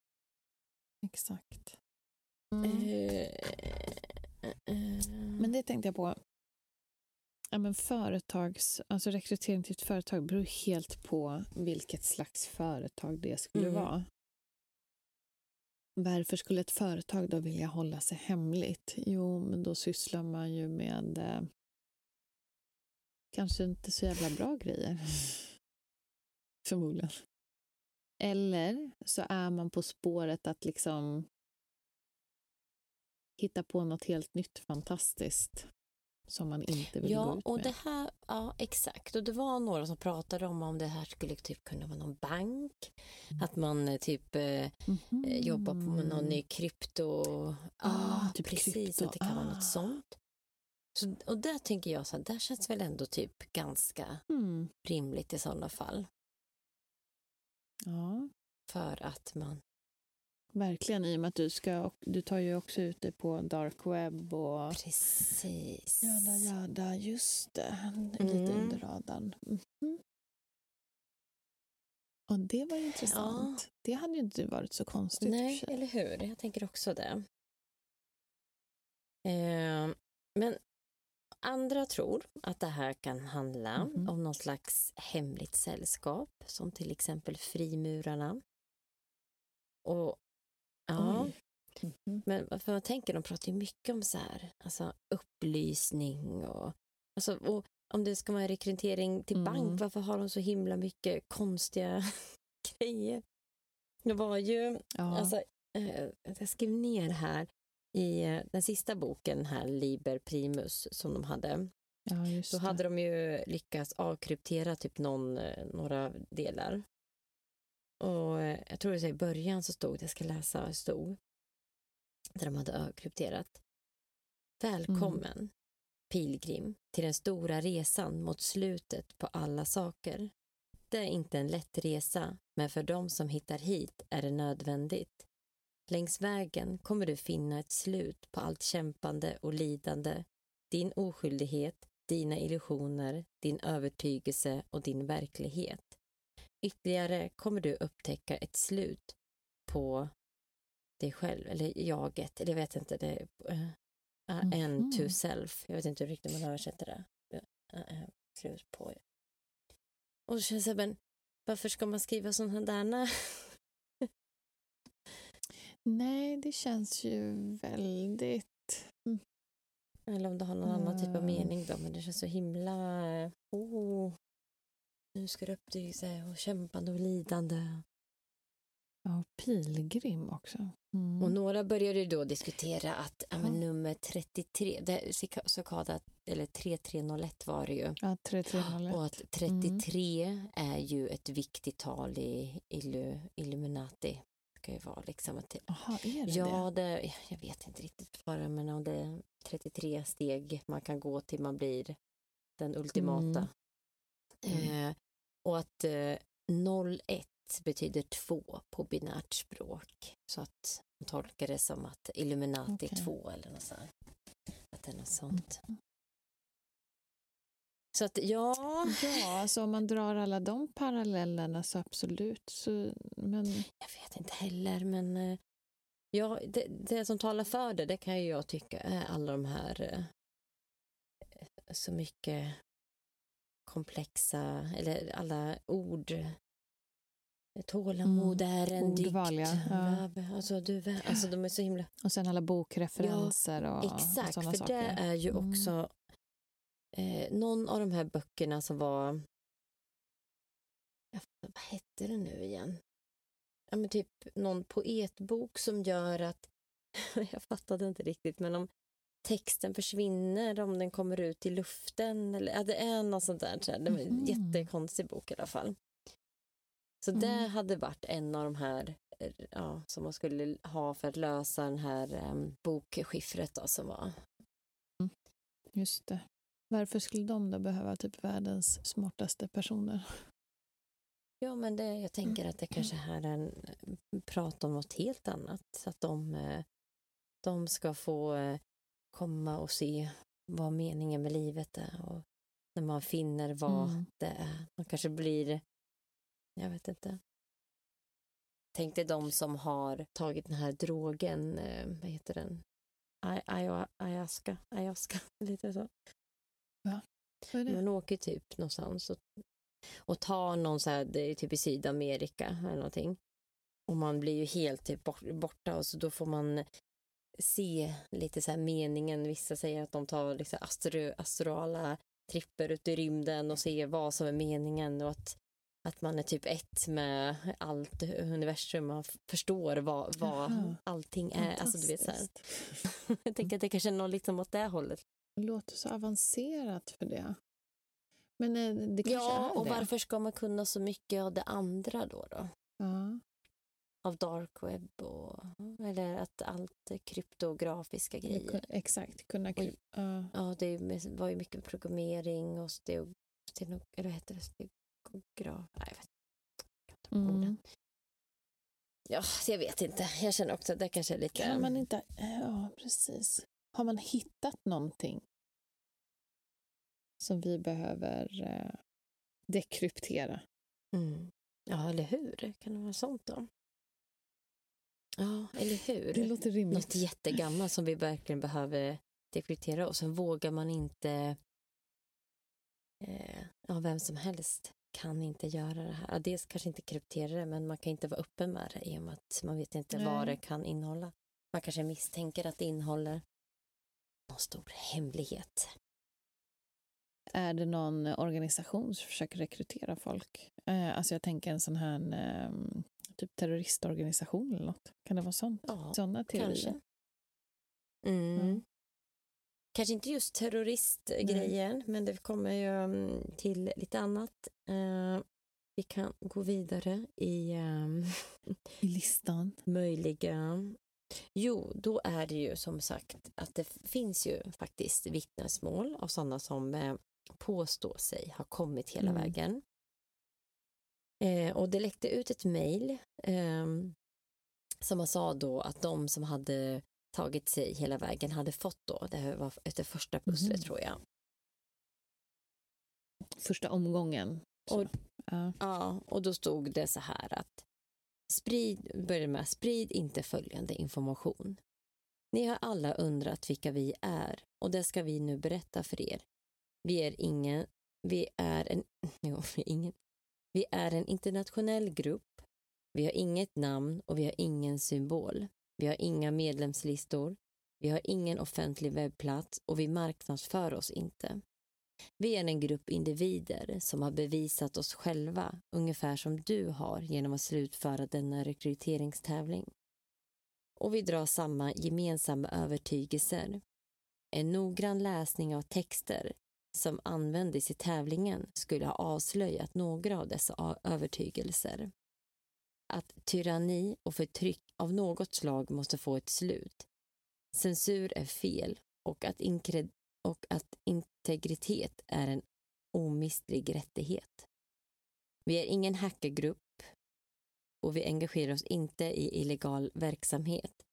Exakt. Mm. Eh, Men det tänkte jag på. Ja, men företags, alltså rekrytering till ett företag beror helt på vilket slags företag det skulle Mm. vara. Varför skulle ett företag då vilja hålla sig hemligt? Jo, men då sysslar man ju med eh, kanske inte så jävla bra grejer. Förmodligen. Eller så är man på spåret att liksom hitta på något helt nytt fantastiskt som man inte vill gå Ja, ut och med. det här, ja exakt. Och det var några som pratade om om det här skulle typ kunna vara någon bank. Att man eh, typ eh, eh, jobbar på någon ny krypto. Ah, Ja, typ precis. krypto. Att det kan vara Ah. något sånt. Så, och där tänker jag så här, där känns väl ändå typ ganska Mm. rimligt i sådana fall. Ja, För att man, verkligen. I och med att du, ska, du tar ju också ut det på dark web och precis. Jada, jada, just det. Lite Mm. under radarn. Mhm. Och det var intressant. Det hade ju inte varit så konstigt. Nej, eller hur? Jag tänker också det. Eh, men andra tror att det här kan handla Mhm. om någon slags hemligt sällskap, som till exempel frimurarna. Och ja. Mhm. men för man tänker, de pratar ju mycket om så här, alltså upplysning och, alltså, och om det ska vara en rekrytering till Mm. bank, varför har de så himla mycket konstiga grejer? Det var ju, Ja. Alltså, eh, jag skrev ner här i eh, den sista boken här, Liber Primus, som de hade. ja, Då hade de ju lyckats avkryptera typ någon, eh, några delar. Och eh, jag tror att i början så stod, jag ska läsa vad det stod, där de hade avkrypterat. Välkommen, pilgrim, till den stora resan mot slutet på alla saker. Det är inte en lätt resa, men för de som hittar hit är det nödvändigt. Längs vägen kommer du finna ett slut på allt kämpande och lidande, din oskyldighet, dina illusioner, din övertygelse och din verklighet. Ytterligare kommer du upptäcka ett slut på dig själv, eller jaget, eller jag vet inte, det är uh, end Mhm. to self. Jag vet inte hur riktigt man översätter det. Uh, slut på. Och så känns det, men varför ska man skriva sådana där? Nej, det känns ju väldigt... Eller om det har någon annan typ av Mm. mening då, men det känns så himla... eh, Oh, nu ska det uppdyga sig och kämpande och lidande. Ja, pilgrim också. Mm. Och några började då diskutera att ja, men nummer 33, det, Cicada, eller 3301 var det ju. Ja, 3301. Och att 33 är ju ett viktigt tal i Illu, Illuminati. Det ska ju vara liksom att det, Jaha, är det Ja, det? jag vet inte riktigt vad det är, men om det är 33 steg man kan gå till man blir den ultimata. Mm. Eh, och att eh, 01 betyder två på binärt språk. Så att man tolkar det som att Illuminati är två eller något sånt. Att det är något sånt. Så att ja, Ja, alltså om man drar alla de parallellerna så absolut. Så, men jag vet inte heller, men eh, Ja, det, det som talar för det, det kan ju jag tycka är alla de här eh, så mycket komplexa, eller alla ord. Tålamod är en dygd. ja. Ja. Alltså, du, alltså, de är så himla... Och sen alla bokreferenser och, och Exakt, sådana för saker. det är ju Mm. också eh, någon av de här böckerna som var... Ja, vad hette det nu igen? Ja, men typ någon poetbok som gör att... jag fattade inte riktigt, men om texten försvinner, om den kommer ut i luften. Eller, ja, det är något sånt där. Det var en Mhm. jättekonstig bok i alla fall. Så det Mm. hade varit en av de här eh, ja, som man skulle ha för att lösa den här um, bokskiffret då, som var Just det. Varför skulle de då behöva typ världens smartaste personer? Ja, men det, jag tänker att det kanske här är en prat om något helt annat. Så att de, eh, de ska få eh, komma och se vad meningen med livet är. Och när man finner vad Mm. det är. Man kanske blir, jag vet inte. Tänk dig de som har tagit den här drogen, eh, vad heter den? Ayahuasca, ayahuasca, lite så. Vad är det? Man åker typ någonstans och, och tar någon så här, det är typ i Sydamerika eller någonting. Och man blir ju helt typ bort, borta och så då får man se lite så här meningen. Vissa säger att de tar liksom astro, astrala tripper ut i rymden och ser vad som är meningen och att, att man är typ ett med allt universum. Man förstår vad, vad allting är. Alltså, du vet, så här. Jag tänker att det kanske är något liksom åt det hållet. Det låter så avancerat för det. Men eh, det kanske Ja, är och det. varför ska man kunna så mycket av det andra då? då? Ja. Av dark web och eller att allt kryptografiska grejer. Exakt, kunna... Kry- Ja. Ja, det var ju mycket programmering och steg, steno, eller vad heter det? Stegograf? Nej, jag vet inte. Mm. Ja, jag vet inte. Jag känner också att det kanske är lite... Kan man inte... Ja, precis. Har man hittat någonting som vi behöver eh, dekryptera? Mm. Ja, eller hur? Kan det vara sånt då? Ja, eller hur? Det låter rimligt. något jättegammalt som vi verkligen behöver dekryptera och sen vågar man inte eh, ja, vem som helst kan inte göra det här. Dels kanske inte kryptera det men man kan inte vara öppen med det i och med att man vet inte vad Nej. det kan innehålla. Man kanske misstänker att det innehåller någon stor hemlighet. Är det någon organisation som försöker rekrytera folk? Eh, alltså jag tänker en sån här eh, typ terroristorganisation eller något. Kan det vara sånt? Ja, Sådana teorier? kanske. Mm. Mm. Kanske inte just terroristgrejen, men det kommer ju mm, till lite annat. Eh, vi kan gå vidare i ehm, I listan? möjliga... Jo, då är det ju som sagt att det finns ju faktiskt vittnesmål av sådana som eh, påstår sig ha kommit hela Mm. vägen. Eh, och det läckte ut ett mejl ehm, som man sa då att de som hade tagit sig hela vägen hade fått då, det här var efter första pusslet Mhm. tror jag. Första omgången? Så. Och- ja. Ja, och då stod det så här att sprid, började med, sprid inte följande information. Ni har alla undrat vilka vi är och det ska vi nu berätta för er. Vi är ingen, vi är en, jo, ingen, vi är en internationell grupp. Vi har inget namn och vi har ingen symbol. Vi har inga medlemslistor. Vi har ingen offentlig webbplats och vi marknadsför oss inte. Vi är en grupp individer som har bevisat oss själva, ungefär som du har genom att slutföra denna rekryteringstävling. Och vi drar samma gemensamma övertygelser. En noggrann läsning av texter som användes i tävlingen skulle ha avslöjat några av dessa övertygelser. Att tyranni och förtryck av något slag måste få ett slut. Censur är fel och att, och att integritet är en omistlig rättighet. Vi är ingen hackergrupp och vi engagerar oss inte i illegal verksamhet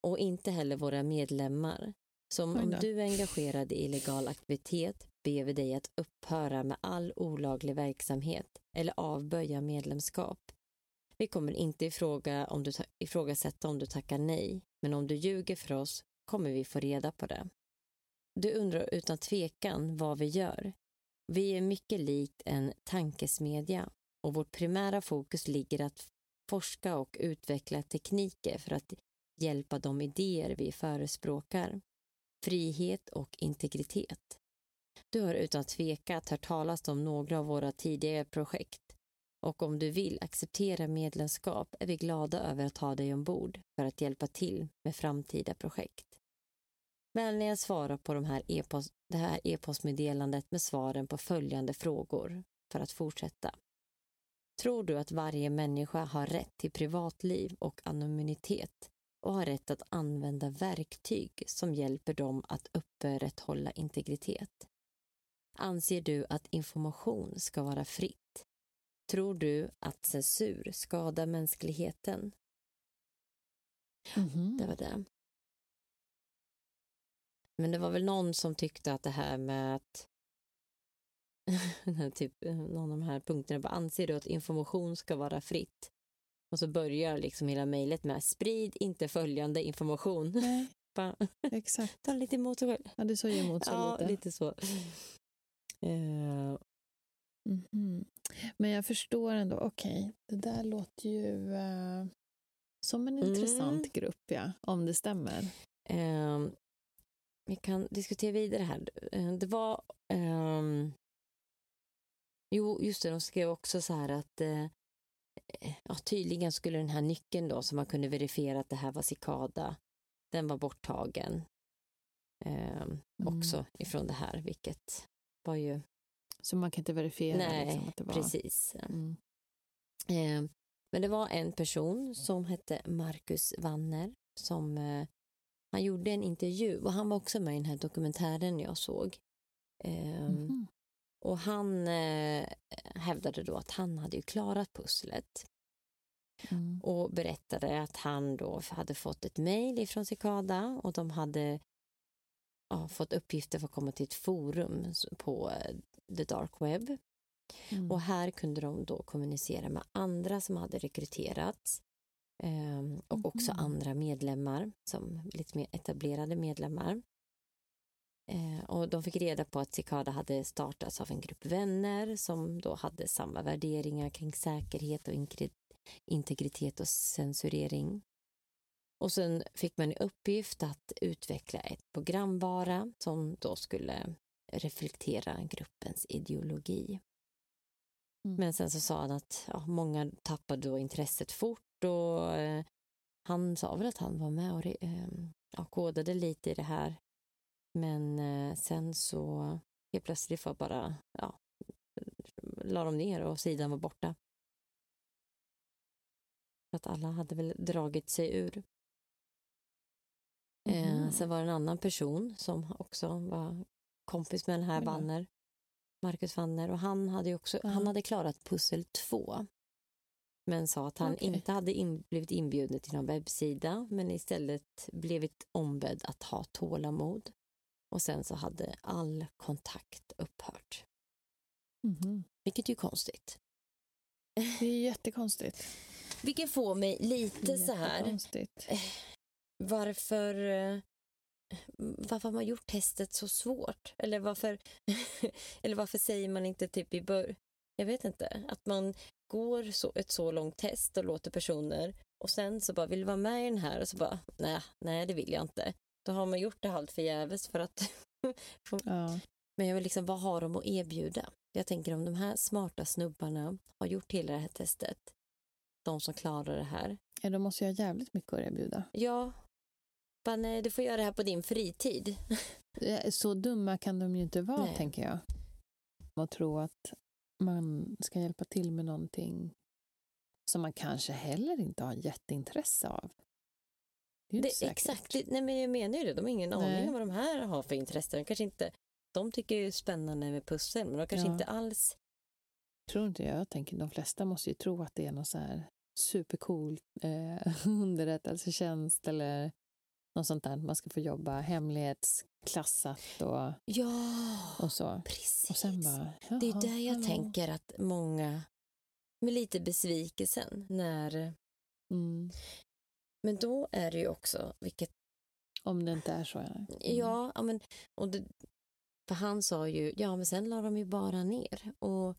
och inte heller våra medlemmar. Så om, du är engagerad i illegal aktivitet ber vi dig att upphöra med all olaglig verksamhet eller avböja medlemskap. Vi kommer inte ifråga om du ta- ifrågasätta om du tackar nej, men om du ljuger för oss kommer vi få reda på det. Du undrar utan tvekan vad vi gör. Vi är mycket likt en tankesmedja och vårt primära fokus ligger att forska och utveckla tekniker för att hjälpa de idéer vi förespråkar. Frihet och integritet. Du har utan tvekan hört talas om några av våra tidigare projekt och om du vill acceptera medlemskap är vi glada över att ha dig ombord för att hjälpa till med framtida projekt. Vänligen svara på de här e-post, det här e-postmeddelandet med svaren på följande frågor för att fortsätta. Tror du att varje människa har rätt till privatliv och anonymitet och har rätt att använda verktyg som hjälper dem att upprätthålla integritet? Anser du att information ska vara fritt? Tror du att censur skadar mänskligheten? Mhm. Det var det. Men det var väl någon som tyckte att det här med att typ, någon av de här punkterna, bara, anser du att information ska vara fritt? Och så börjar liksom hela mejlet med sprid inte följande information. Nej, exakt. Ta lite emot sig själv. Ja, det såg ju emot sig Ja, lite. lite så. Eh, Mhm. Men jag förstår ändå, okej, det där låter ju eh, som en Mm. intressant grupp, ja, om det stämmer. Ehm, vi kan diskutera vidare här. Eh, Det var... ehm, jo, just det, de skrev också så här att ja, tydligen skulle den här nyckeln då som man kunde verifiera att det här var Cicada, den var borttagen ehm, Mm. också ifrån det här, vilket var ju... Så man kan inte verifiera nej, liksom, att det var... precis. Mm. Eh, men det var en person som hette Marcus Wanner som eh, han gjorde en intervju och han var också med i den här dokumentären jag såg. Eh, Mhm. Och han eh, hävdade då att han hade ju klarat pusslet Mm. och berättade att han då hade fått ett mejl ifrån Cicada och de hade ja, fått uppgifter för att komma till ett forum på eh, the dark web Mm. och här kunde de då kommunicera med andra som hade rekryterats ehm, och också Mhm. andra medlemmar, som lite mer etablerade medlemmar. Eh, och de fick reda på att Cicada hade startats av en grupp vänner som då hade samma värderingar kring säkerhet och integritet och censurering. Och sen fick man i uppgift att utveckla ett programvara som då skulle reflektera gruppens ideologi. Mm. Men sen så sa han att ja, många tappade då intresset fort och eh, han sa väl att han var med och eh, kodade lite i det här. Men eh, sen så helt plötsligt var bara, ja, la de ner och sidan var borta. För att alla hade väl dragit sig ur. Eh, Mhm. sen var det en annan person som också var kompis med den här Oj då. Wanner, Marcus Wanner, och han hade ju också, Ja. han hade klarat pussel två. Men sa att han Okej. inte hade in, blivit inbjuden till någon webbsida, men istället blivit ombedd att ha tålamod. Och sen så hade all kontakt upphört. Mhm. Vilket ju är konstigt. Det är jättekonstigt. Vilket får mig lite så här, Jättekonstigt. varför, eh, varför har man gjort testet så svårt? Eller varför, eller varför säger man inte typ i början, jag vet inte, att man går så, ett så långt test och låter personer och sen så bara vill du vara med i den här och så bara nej, nej det vill jag inte. Då har man gjort det halvt förgäves för att Ja. men jag vill liksom, vad har de att erbjuda? Jag tänker om de här smarta snubbarna har gjort hela det här testet, de som klarar det här, ja, de måste ju ha jävligt mycket att erbjuda. Ja, bara, nej, du får göra det här på din fritid. Så dumma kan de ju inte vara, Nej. tänker jag. Och tro att man ska hjälpa till med någonting som man kanske heller inte har jätteintresse av. Det är ju Det, säkert. exakt, nej, men jag menar ju det. De har ingen Nej. aning om vad de här har för intresse. De kanske inte, de tycker det är spännande med pussel, men de kanske Ja. inte alls... Tror inte jag. jag tänker, de flesta måste ju tro att det är någon så här supercool eh, underrättelsetjänst eller något sånt där. Man ska få jobba hemlighetsklassat och, Ja, och så. precis. Och sen bara, det är jaha, där jag hallå. tänker att många med lite besvikelsen när... Mm. Men då är det ju också, vilket Om det inte är så. Mm. Ja, men, och det, för han sa ju, ja men sen la de ju bara ner och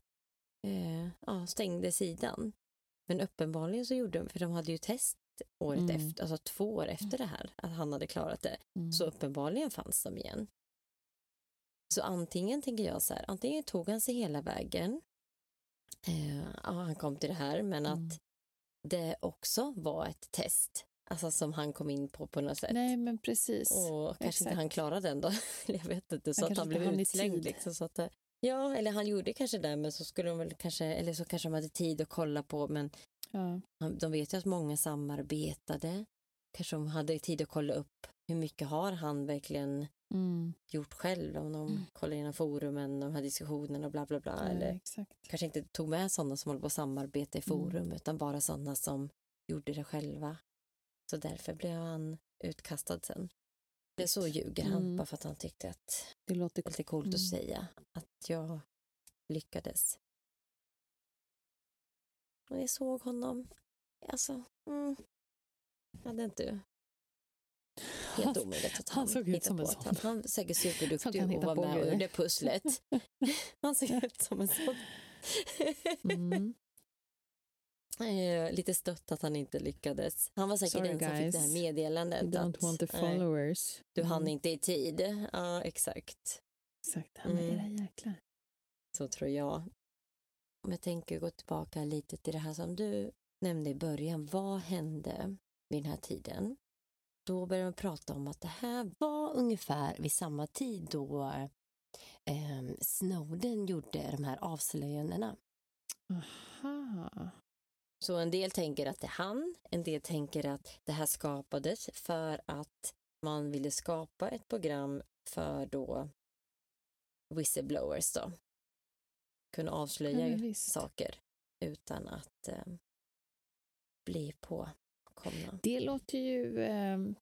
eh, ja, stängde sidan. Men uppenbarligen så gjorde de, för de hade ju test året Mm. efter, alltså två år efter det här, att han hade klarat det. Mm. Så uppenbarligen fanns de igen. Så antingen tänker jag så här, antingen tog han sig hela vägen, eh, ja, han kom till det här, men Mm. att det också var ett test, alltså som han kom in på på något sätt. Nej, men precis. Och kanske inte Exakt. han klarade den då. Jag vet inte, så Han att han inte blev utslängd. Liksom, så att, det- ja, eller han gjorde kanske det, men så skulle de väl kanske, eller så kanske de hade tid att kolla på, men Ja. de vet ju att många samarbetade. Kanske de hade tid att kolla upp hur mycket har han verkligen Mm. gjort själv, om de Mm. kollar igenom forumen, de här diskussionerna och bla bla bla. Ja, eller exakt. kanske inte tog med sådana som håller på att samarbeta i Mm. forum, utan bara sådana som gjorde det själva. Så därför blev han utkastad sen. Det så ljuger han, Mm. bara för att han tyckte att Det låter det lite coolt att Mm. säga att jag lyckades. Och jag såg honom, alltså, mm, hade inte helt omöjligt att han han, såg ut som på en att sån. Han, han säkert superduktig och var med och gjorde pusslet. Han såg ut som en sån. Mm. Eh, Lite stött att han inte lyckades. Han var säkert Sorry, den som fick det här guys. meddelandet. You don't att, want the followers. du hann Mm. inte i tid. Ja, exakt. Exakt. Han är Mm. era jäklar. Så tror jag. Om jag tänker gå tillbaka lite till det här som du nämnde i början. Vad hände vid den här tiden? Då började man prata om att det här var ungefär vid samma tid då eh, Snowden gjorde de här avslöjandena. Aha. Så en del tänker att det är han, en del tänker att det här skapades för att man ville skapa ett program för då whistleblowers då. Kunna Ja, avslöja visst. saker utan att eh, bli påkomna. Det låter ju... ehm,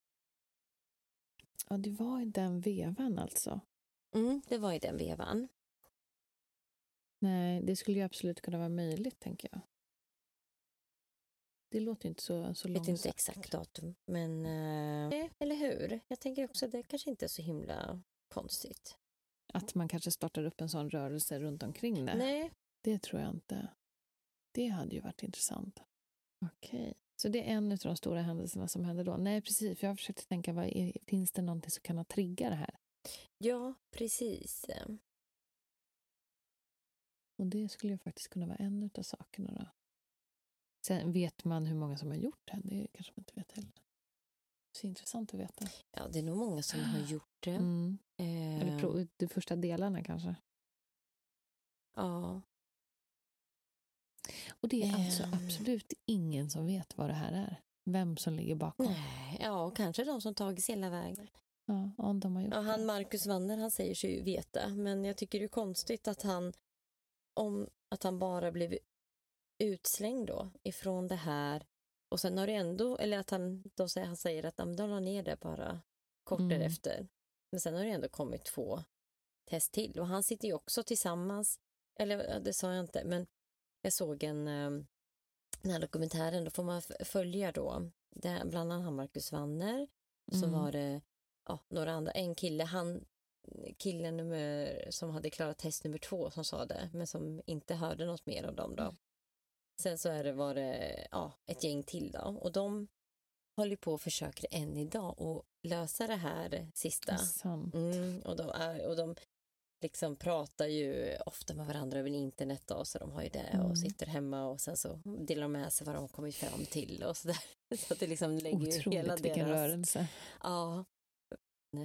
Ja, det var i den vevan alltså. Mm, det var i den vevan. Nej, det skulle ju absolut kunna vara möjligt, tänker jag. Det låter inte så, så Jag vet långsamt. inte exakt datum, men eh, eller hur? Jag tänker också att det kanske inte är så himla konstigt. Att man kanske startar upp en sån rörelse runt omkring det. Nej, Det tror jag inte. Det hade ju varit intressant. Okej. Så det är en av de stora händelserna som hände då? Nej, precis. För jag försökte tänka, vad är, finns det någonting som kan ha triggat det här? ja precis. Och det skulle ju faktiskt kunna vara en av sakerna då. Sen vet man hur många som har gjort det? Det kanske man inte vet heller. Så intressant att veta. Ja, det är nog många som har gjort det. Mm. Eh, Eller pro- de första delarna kanske. Ja, Och det är alltså Ehm. absolut ingen som vet vad det här är. Vem som ligger bakom. nej, ja, kanske de som tagit sig hela vägen. Ja, om de har gjort Ja, han. Marcus Wanner, han säger sig ju veta, men jag tycker det är konstigt att han, om, att han bara blev utslängd då ifrån det här och sen har det ändå, eller att han, då säger, han säger att "Ja, men de la ner det bara kort Mm. därefter. Men sen har det ändå kommit två test till och han sitter ju också tillsammans, eller det sa jag inte, men jag såg en, eh, den här dokumentären, då får man följa då, det, är bland annat Marcus Wanner, och så Mm. var det ja, några andra, en kille, han killen nummer, som hade klarat test nummer två som sa det, men som inte hörde något mer av dem då. Sen så är det, var det ja, ett gäng till då och de håller på och försöker än idag att lösa det här sista. Mm, och, de är, och de liksom pratar ju ofta med varandra över internet då, så de har ju det Mm. och sitter hemma och sen så delar de med sig vad de kommit fram till och sådär. Så att det liksom lägger ju Otroligt hela vilken deras... rörelse. Ja.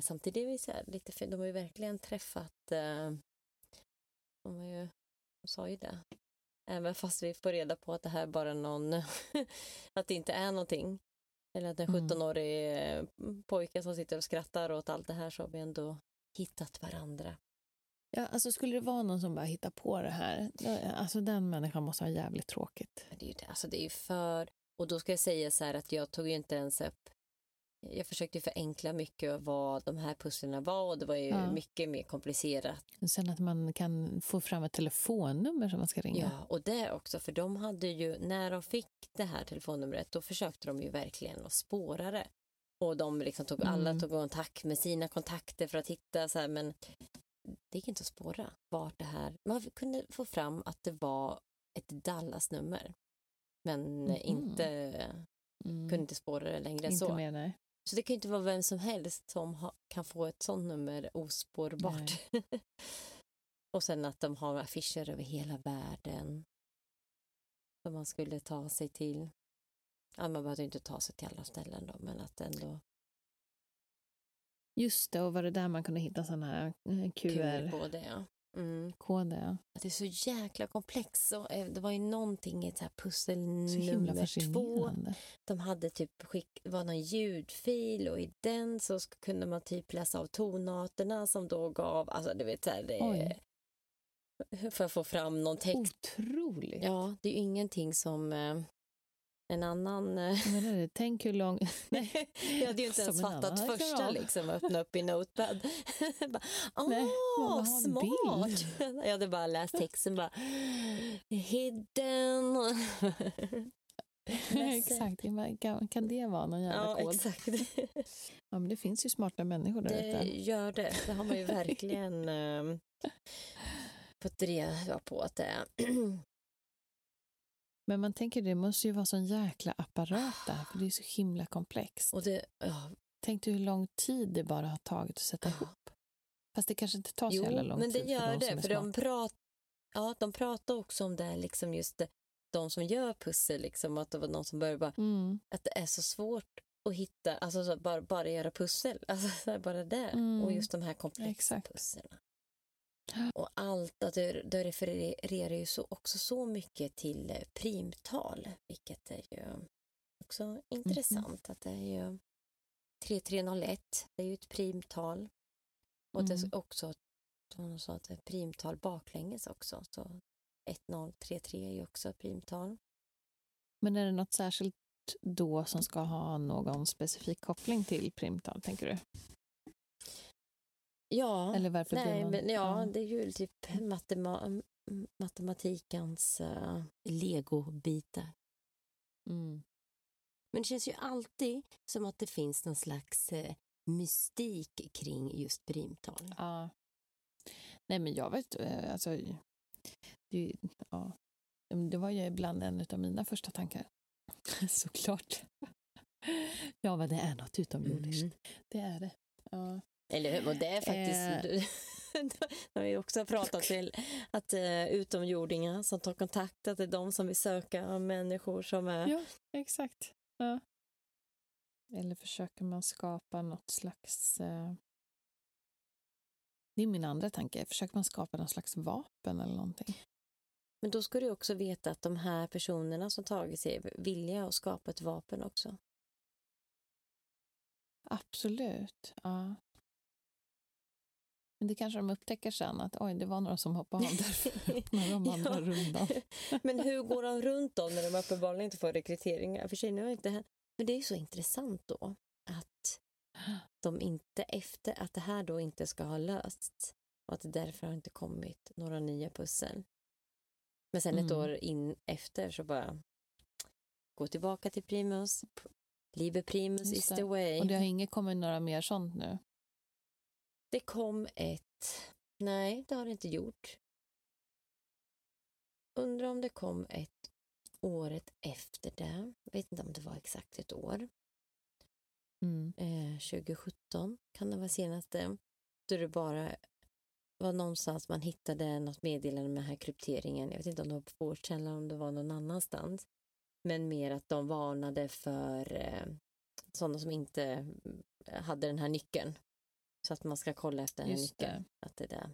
Samtidigt är vi så här lite för, de har ju verkligen träffat, eh, de, har ju, de sa ju det, även fast vi får reda på att det här är bara någon, att det inte är någonting. Eller att en Mm. 17-årig eh, pojke som sitter och skrattar åt allt det här så har vi ändå hittat varandra. Ja, alltså skulle det vara någon som bara hittar på det här, alltså den människan måste ha jävligt tråkigt. Det är ju det, alltså det är för, och då ska jag säga så här att jag tog ju inte ens upp jag försökte förenkla mycket av vad de här pusslen var och det var ju Ja. mycket mer komplicerat. Sen att man kan få fram ett telefonnummer som man ska ringa. Ja, och det också, för de hade ju, när de fick det här telefonnumret, då försökte de ju verkligen att spåra det. Och de liksom tog, alla Mm. tog kontakt med sina kontakter för att hitta så här, men det gick inte att spåra vart det här, man kunde få fram att det var ett Dallas-nummer. Men Mhm. inte, Mm. kunde inte spåra det längre än Inte så. mer, nej. Så det kan ju inte vara vem som helst som ha, kan få ett sånt nummer ospårbart. och sen att de har affischer över hela världen som man skulle ta sig till. Ja, man behövde inte ta sig till alla ställen då, men att ändå Just det, och var det där man kunde hitta sådana här eh, QR på det. Ja. Mm. Ja. Att det är så jäkla komplext. Och, eh, det var ju någonting i ett så här pussel Så nummer två. De hade typ skick, det var någon ljudfil och i den så kunde man typ läsa av tonarterna som då gav, alltså du vet så här, det, för att få fram någon text. Otroligt. Ja, det är ju ingenting som eh, en annan... Eh, menar det, tänk hur lång... Nej. jag hade ju inte ens Som fattat första liksom, öppna upp i Notepad. bara, Nej, Åh, en smart! Jag hade bara läst texten bara, hidden. Exakt, kan, kan det vara någon jävla Ja, kod? exakt. Ja, men det finns ju smarta människor där Det ute. gör det. Det har man ju verkligen eh, fått reda på att det är. Men man tänker det måste ju vara sån jäkla apparat där, för det är så himla komplext. Och det, ja, Tänk dig hur lång tid det bara har tagit att sätta ihop. Fast det kanske inte tar så jo, jävla lång men det tid för gör de som är det. För de, prat, ja, de pratar också om det, liksom just det, de som gör pussel, liksom, att det var någon som började bara, Mm. att det är så svårt att hitta, alltså så, bara, bara göra pussel, alltså bara det. Mm. Och just de här komplexa Exakt. pusslen. Och allt, att det, det refererar ju så, också så mycket till eh, primtal, vilket är ju också intressant. Att det är ju 3301, det är ju ett primtal. Och det Mm. är också, som hon sa, att det är primtal baklänges också. Så 1033 är ju också primtal. Men är det något särskilt då som ska ha någon specifik koppling till primtal, tänker du? Ja, Eller varför blir nej, man... men ja, det är ju typ matema matematikens uh, legobitar. Mm. Men det känns ju alltid som att det finns någon slags eh, mystik kring just primtal. Ja. Nej, men jag vet, eh, alltså, det, ja. Det var ju ibland en av mina första tankar. Såklart. Ja, men det är något utomjordiskt. Mhm. Det är det. Ja. Eller hur? Och det är faktiskt... när vi också har pratat till att uh, utomjordingar som tar kontakt, att det är de som vill söka människor som är... Ja, exakt. Ja. Eller försöker man skapa något slags... Eh... Det är min andra tanke. Försöker man skapa något slags vapen eller någonting? Men då ska du också veta att de här personerna som tagit sig villiga att skapa ett vapen också. Absolut. Ja. Men det kanske de upptäcker sen att oj, det var några som hoppade av där när de andra Ja. rundan. Men hur går de runt då när de uppenbarligen inte får rekryteringar? För sig, nu har inte. Men det är ju så intressant då att de inte efter att det här då inte ska ha lösts och att det därför har inte kommit några nya pussel. Men sen ett Mm. år in efter så bara gå tillbaka till Primus. Liebe Primus Just is det. the way. Och det har inget kommit några mer sånt nu? Det kom ett... Nej, det har det inte gjort. Undrar om det kom ett året efter det. Jag vet inte om det var exakt ett år. Mm. Eh, 2017 kan det vara senaste. Då det bara var någonstans man hittade något meddelande med den här krypteringen. Jag vet inte om det var på Fortune eller om det var någon annanstans. Men mer att de varnade för eh, sådana som inte hade den här nyckeln. Så att man ska kolla efter här Just nyckeln. det. Att det är det.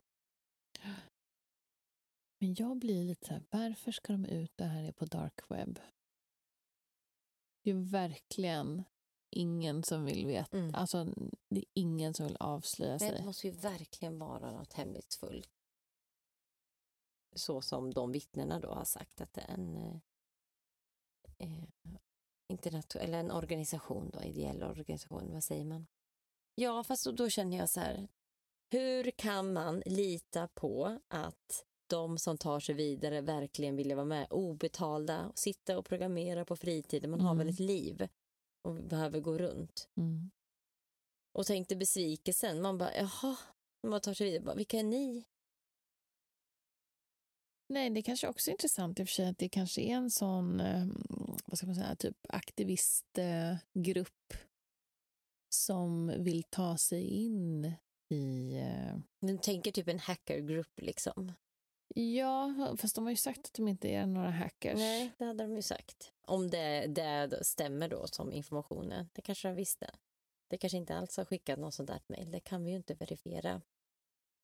Men jag blir lite så här, varför ska de ut det här är på dark web? Det är verkligen ingen som vill veta. Mm. Alltså, det är ingen som vill avslöja sig. det måste ju verkligen vara något hemlighetsfullt. Så som de vittnena då har sagt att det är en... Eh, eh, internation- eller en organisation då, ideell organisation, vad säger man? Ja, fast då, känner jag så här, hur kan man lita på att de som tar sig vidare verkligen vill vara med, obetalda, och sitta och programmera på fritiden, man har Mm. väl ett liv och behöver gå runt. Mm. Och tänk dig besvikelsen, man bara, jaha, man tar sig vidare, bara, vilka är ni? Nej, det kanske också är intressant i och för sig att det kanske är en sån, eh, vad ska man säga, typ aktivistgrupp som vill ta sig in i... Eh, Du tänker typ en hackergrupp liksom. ja, fast de har ju sagt att de inte är några hackers. Nej, det hade de ju sagt. Om det, det stämmer då som informationen. Det kanske de visste. Det kanske inte alls har skickat något sånt där mejl. Det kan vi ju inte verifiera.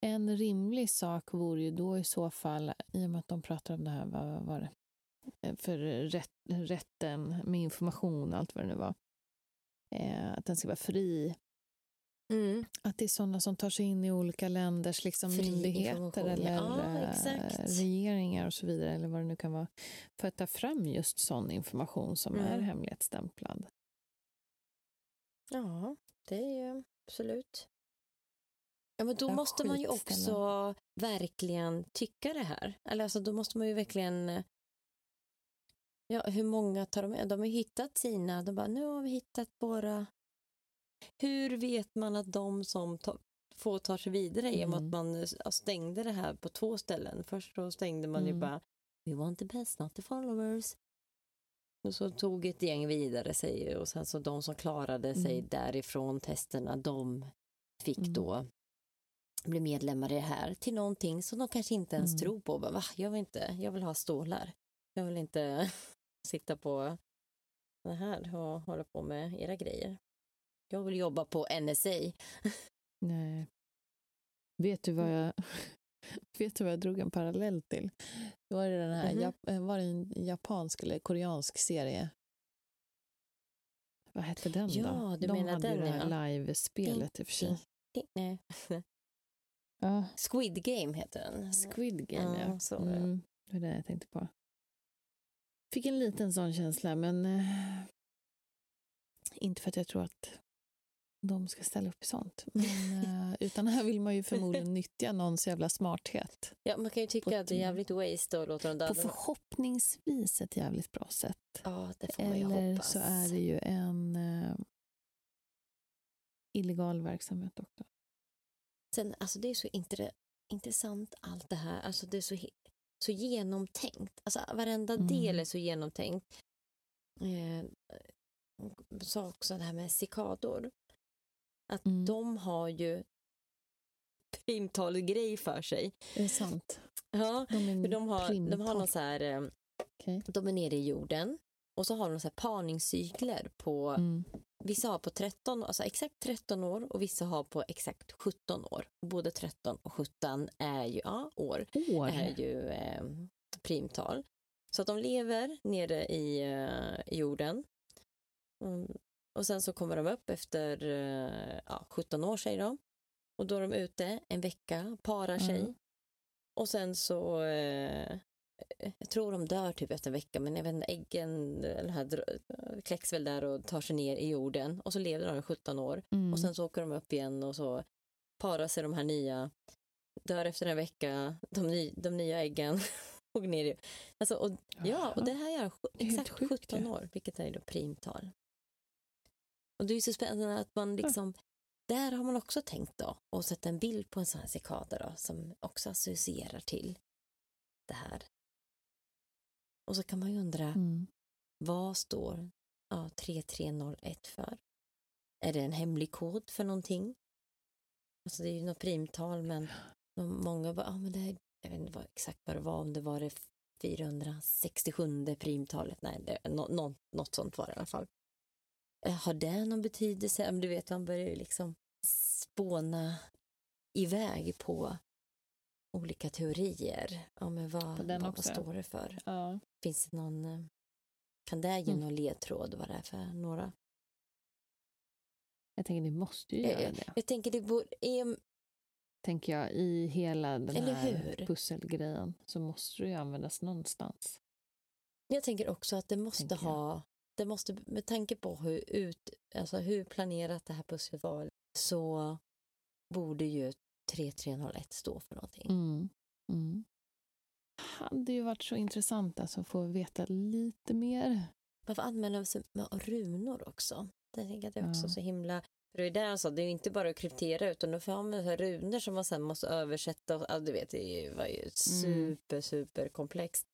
En rimlig sak vore ju då i så fall, i och med att de pratar om det här, vad var det, Eh, för rätt, rätten med information, allt vad det nu var, eh, att den ska vara fri. Mm. Att det är sådana som tar sig in i olika länders liksom, Fri myndigheter eller ja. Eh, regeringar och så vidare, eller vad det nu kan vara, för att ta fram just sån information som Mm. är hemlighetsstämplad. Ja, det är ju absolut. Ja, men då Ja, måste man ju också verkligen tycka det här. Eller alltså, då måste man ju verkligen... Ja, hur många tar de med? De har ju hittat sina. De bara, nu har vi hittat våra... Hur vet man att de som ta, får tar sig vidare i och med Mm. att man eh, stängde det här på två ställen. Först då stängde man ju Mm. bara, we want the best, not the followers. Och så tog ett gäng vidare sig och sen så de som klarade sig Mm. därifrån testerna, de fick Mm. då bli medlemmar i det här till någonting som de kanske inte ens Mm. tror på. Bara, Va? Jag vill inte, jag vill ha stålar. Jag vill inte sitta på det här och hålla på med era grejer. Jag vill jobba på NSA. Nej. Vet du vad Mm. jag, vet du vad jag drog en parallell till? Det var, det den här, eh, var det en japansk eller koreansk serie? Vad hette den då? Ja, du De menar hade den, det här ja. live-spelet i och för sig. Nej. Squid Game heter den. Squid Game, Ja, ja. så. Mm, det var det jag tänkte på. Fick en liten sån känsla, men eh, inte för att jag tror att de ska ställa upp i sånt. Men, eh, utan här vill man ju förmodligen nyttja någons jävla smarthet. Ja, man kan ju tycka På att det är jävligt waste att låta dem På döda. förhoppningsvis ett jävligt bra sätt. Ja, det får man ju Eller hoppas. så är det ju en eh, illegal verksamhet också. Sen, alltså det är så intre, intressant allt det här. Alltså det är så, så genomtänkt. Alltså varenda Mm. del är så genomtänkt. Eh, sa också det här med cikador. Att Mm. de har ju primtalet grej för sig. Är det sant? Ja, De, är de har, de har primtal. någon så här, eh, Okej. de är nere i jorden och så har de så här parningscykler på Mm. Vissa har på 13, alltså exakt 13 år och vissa har på exakt 17 år. Både 13 och 17 är ju, ja, år, År? är ju eh, primtal. Så att de lever nere i eh, jorden. Mm. Och sen så kommer de upp efter eh, ja, 17 år säger de. Och då är de ute en vecka, parar sig. Mm. Och sen så, eh, tror de dör typ efter en vecka, men jag vet inte, äggen eller här, dr- kläcks väl där och tar sig ner i jorden. Och så lever de i 17 år. Mm. Och sen så åker de upp igen och så parar sig de här nya, dör efter en vecka, de, ny, de nya äggen åker ner i... Alltså, och, ja, och det här gör exakt sjukt, 17 ja. år, vilket är då primtal. Och det är ju så spännande att man liksom, där har man också tänkt då, och sätta en bild på en sån här cikada då, som också associerar till det här. Och så kan man ju undra, Mm. vad står ja, 3301 för? Är det en hemlig kod för någonting? Alltså det är ju något primtal men många bara, ah, men det här, jag vet inte vad, exakt vad det var, om det var det 467 primtalet, nej, det, nå, nå, något sånt var det i alla fall. Eh, Har det någon betydelse? Ja, du vet, man börjar ju liksom spåna iväg på olika teorier. Ja, men vad, vad, vad står det för? Ja. Finns det någon, eh, kan det ge Mm. någon ledtråd vad det är för några? Jag tänker det måste ju Eh, göra det. Jag tänker det borde, är, Tänker jag, i hela den Eller här hur? pusselgrejen så måste det ju användas någonstans. jag tänker också att det måste ha det måste, med tanke på hur, ut, alltså hur planerat det här pusslet var så borde ju 3301 stå för någonting. Mm. Mm. Hade ju varit så intressant alltså, att få veta lite mer. Varför använder de sig av runor också? Jag tänker att det är också Ja. så himla... För det är där alltså, det är ju inte bara att kryptera utan då får man runor som man sen måste översätta. Och, ja, du vet, det är var ju super, super komplext.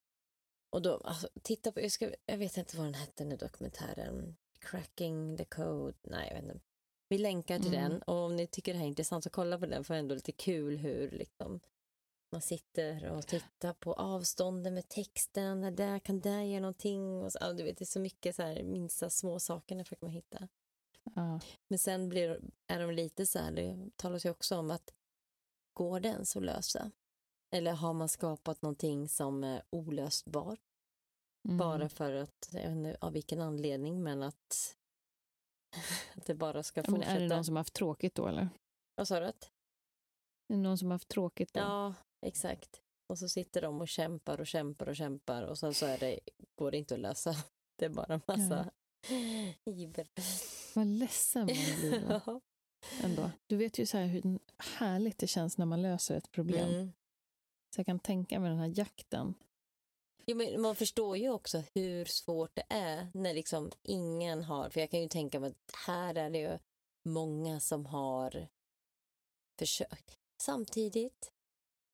Och då, alltså, titta på, jag, ska, jag vet inte vad den hette här dokumentären. Cracking the code. Nej, jag vet inte. Vi länkar till Mm. den och om ni tycker det här är intressant så kolla på den för ändå lite kul hur liksom man sitter och tittar på avstånden med texten, där kan där ge någonting. Och så, du vet, det är så mycket så här, minsta små sakerna försöker man hitta. Ja. Men sen blir, är de lite så här, det talas ju också om att går det ens att lösa? Eller har man skapat någonting som är olösbart Mm. bara för att, jag vet inte av vilken anledning, men att, att det bara ska ja, men fortsätta. är det någon som har haft tråkigt då eller? Vad sa du? det någon som har haft tråkigt då? Ja, exakt. Och så sitter de och kämpar och kämpar och kämpar och sen så är det, går det inte att lösa. Det är bara en massa iver. Vad ledsen man blir då, Ja. ändå. Du vet ju så här hur härligt det känns när man löser ett problem. Mm. Så jag kan tänka mig den här jakten. Jo, men man förstår ju också hur svårt det är när liksom ingen har, för jag kan ju tänka mig att här är det ju många som har försökt. Samtidigt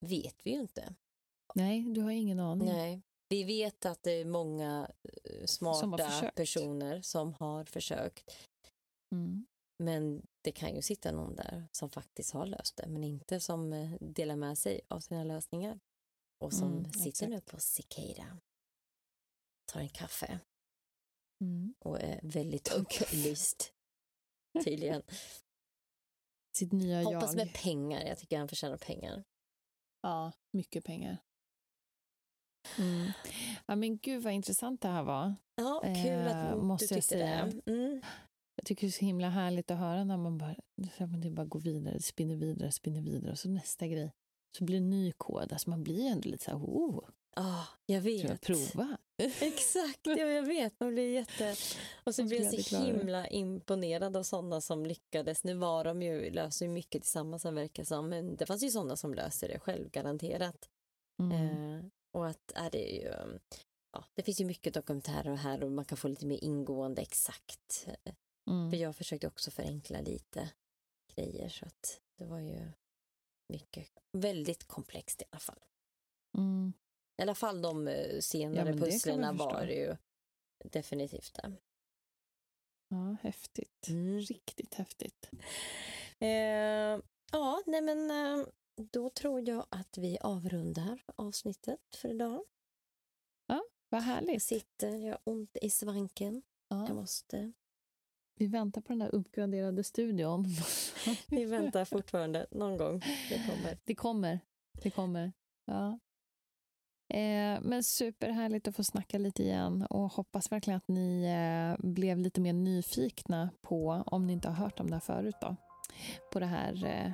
vet vi ju inte. Nej, du har ingen aning. Nej. Vi vet att det är många eh, smarta försökt. personer som har försökt. Mm. Men det kan ju sitta någon där som faktiskt har löst det, men inte som eh, delar med sig av sina lösningar. Och som Mm, sitter nu på Cicada, tar en kaffe Mm. och är väldigt upplyst, tydligen. Sitt nya Hoppas jag. med pengar, jag tycker han förtjänar pengar. Ja, mycket pengar. Mm. Ja, men gud vad intressant det här var. Ja, kul Eh, att måste du jag tyckte säga. det. Mm. Jag tycker det är så himla härligt att höra när man bara, det bara går vidare, spinner vidare, spinner vidare och så nästa grej. Så blir det ny kod. Alltså man blir ändå lite så här, oh, Ah, jag ska jag vet. prova? Exakt, ja, jag vet. Man blir jätte... Och så blir jag så himla imponerad av sådana som lyckades. Nu var de ju, löser ju mycket tillsammans verkar som, men det fanns ju sådana som löser det själv, garanterat. Mm. Eh, och att är det ju, ja, det finns ju mycket dokumentärer här och man kan få lite mer ingående exakt. Mm. För jag försökte också förenkla lite grejer så att det var ju mycket, väldigt komplext i alla fall. Mm. I alla fall de eh, senare Ja, pusslerna var ju definitivt det. Ja, häftigt. Mm. Riktigt häftigt. Eh, ja, nej men eh, då tror jag att vi avrundar avsnittet för idag. Vad Jag härligt. sitter, jag har ont i svanken. Jag Ja. måste. Vi väntar på den där uppgraderade studion. Vi väntar fortfarande någon gång. Det kommer. Det kommer. Det kommer. Ja. Eh, men superhärligt att få snacka lite igen och hoppas verkligen att ni eh, blev lite mer nyfikna på, om ni inte har hört om det här förut då, på det här eh,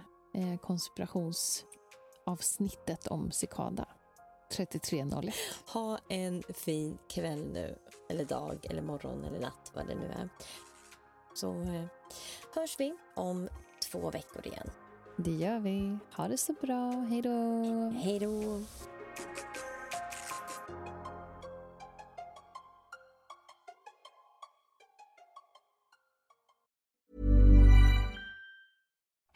eh, konspirationsavsnittet om Cicada 3301. Ha en fin kväll nu, eller dag, eller morgon, eller natt, vad det nu är. Så eh, hörs vi om två veckor igen. Det gör vi. Ha det så bra. Hej då! Hej då!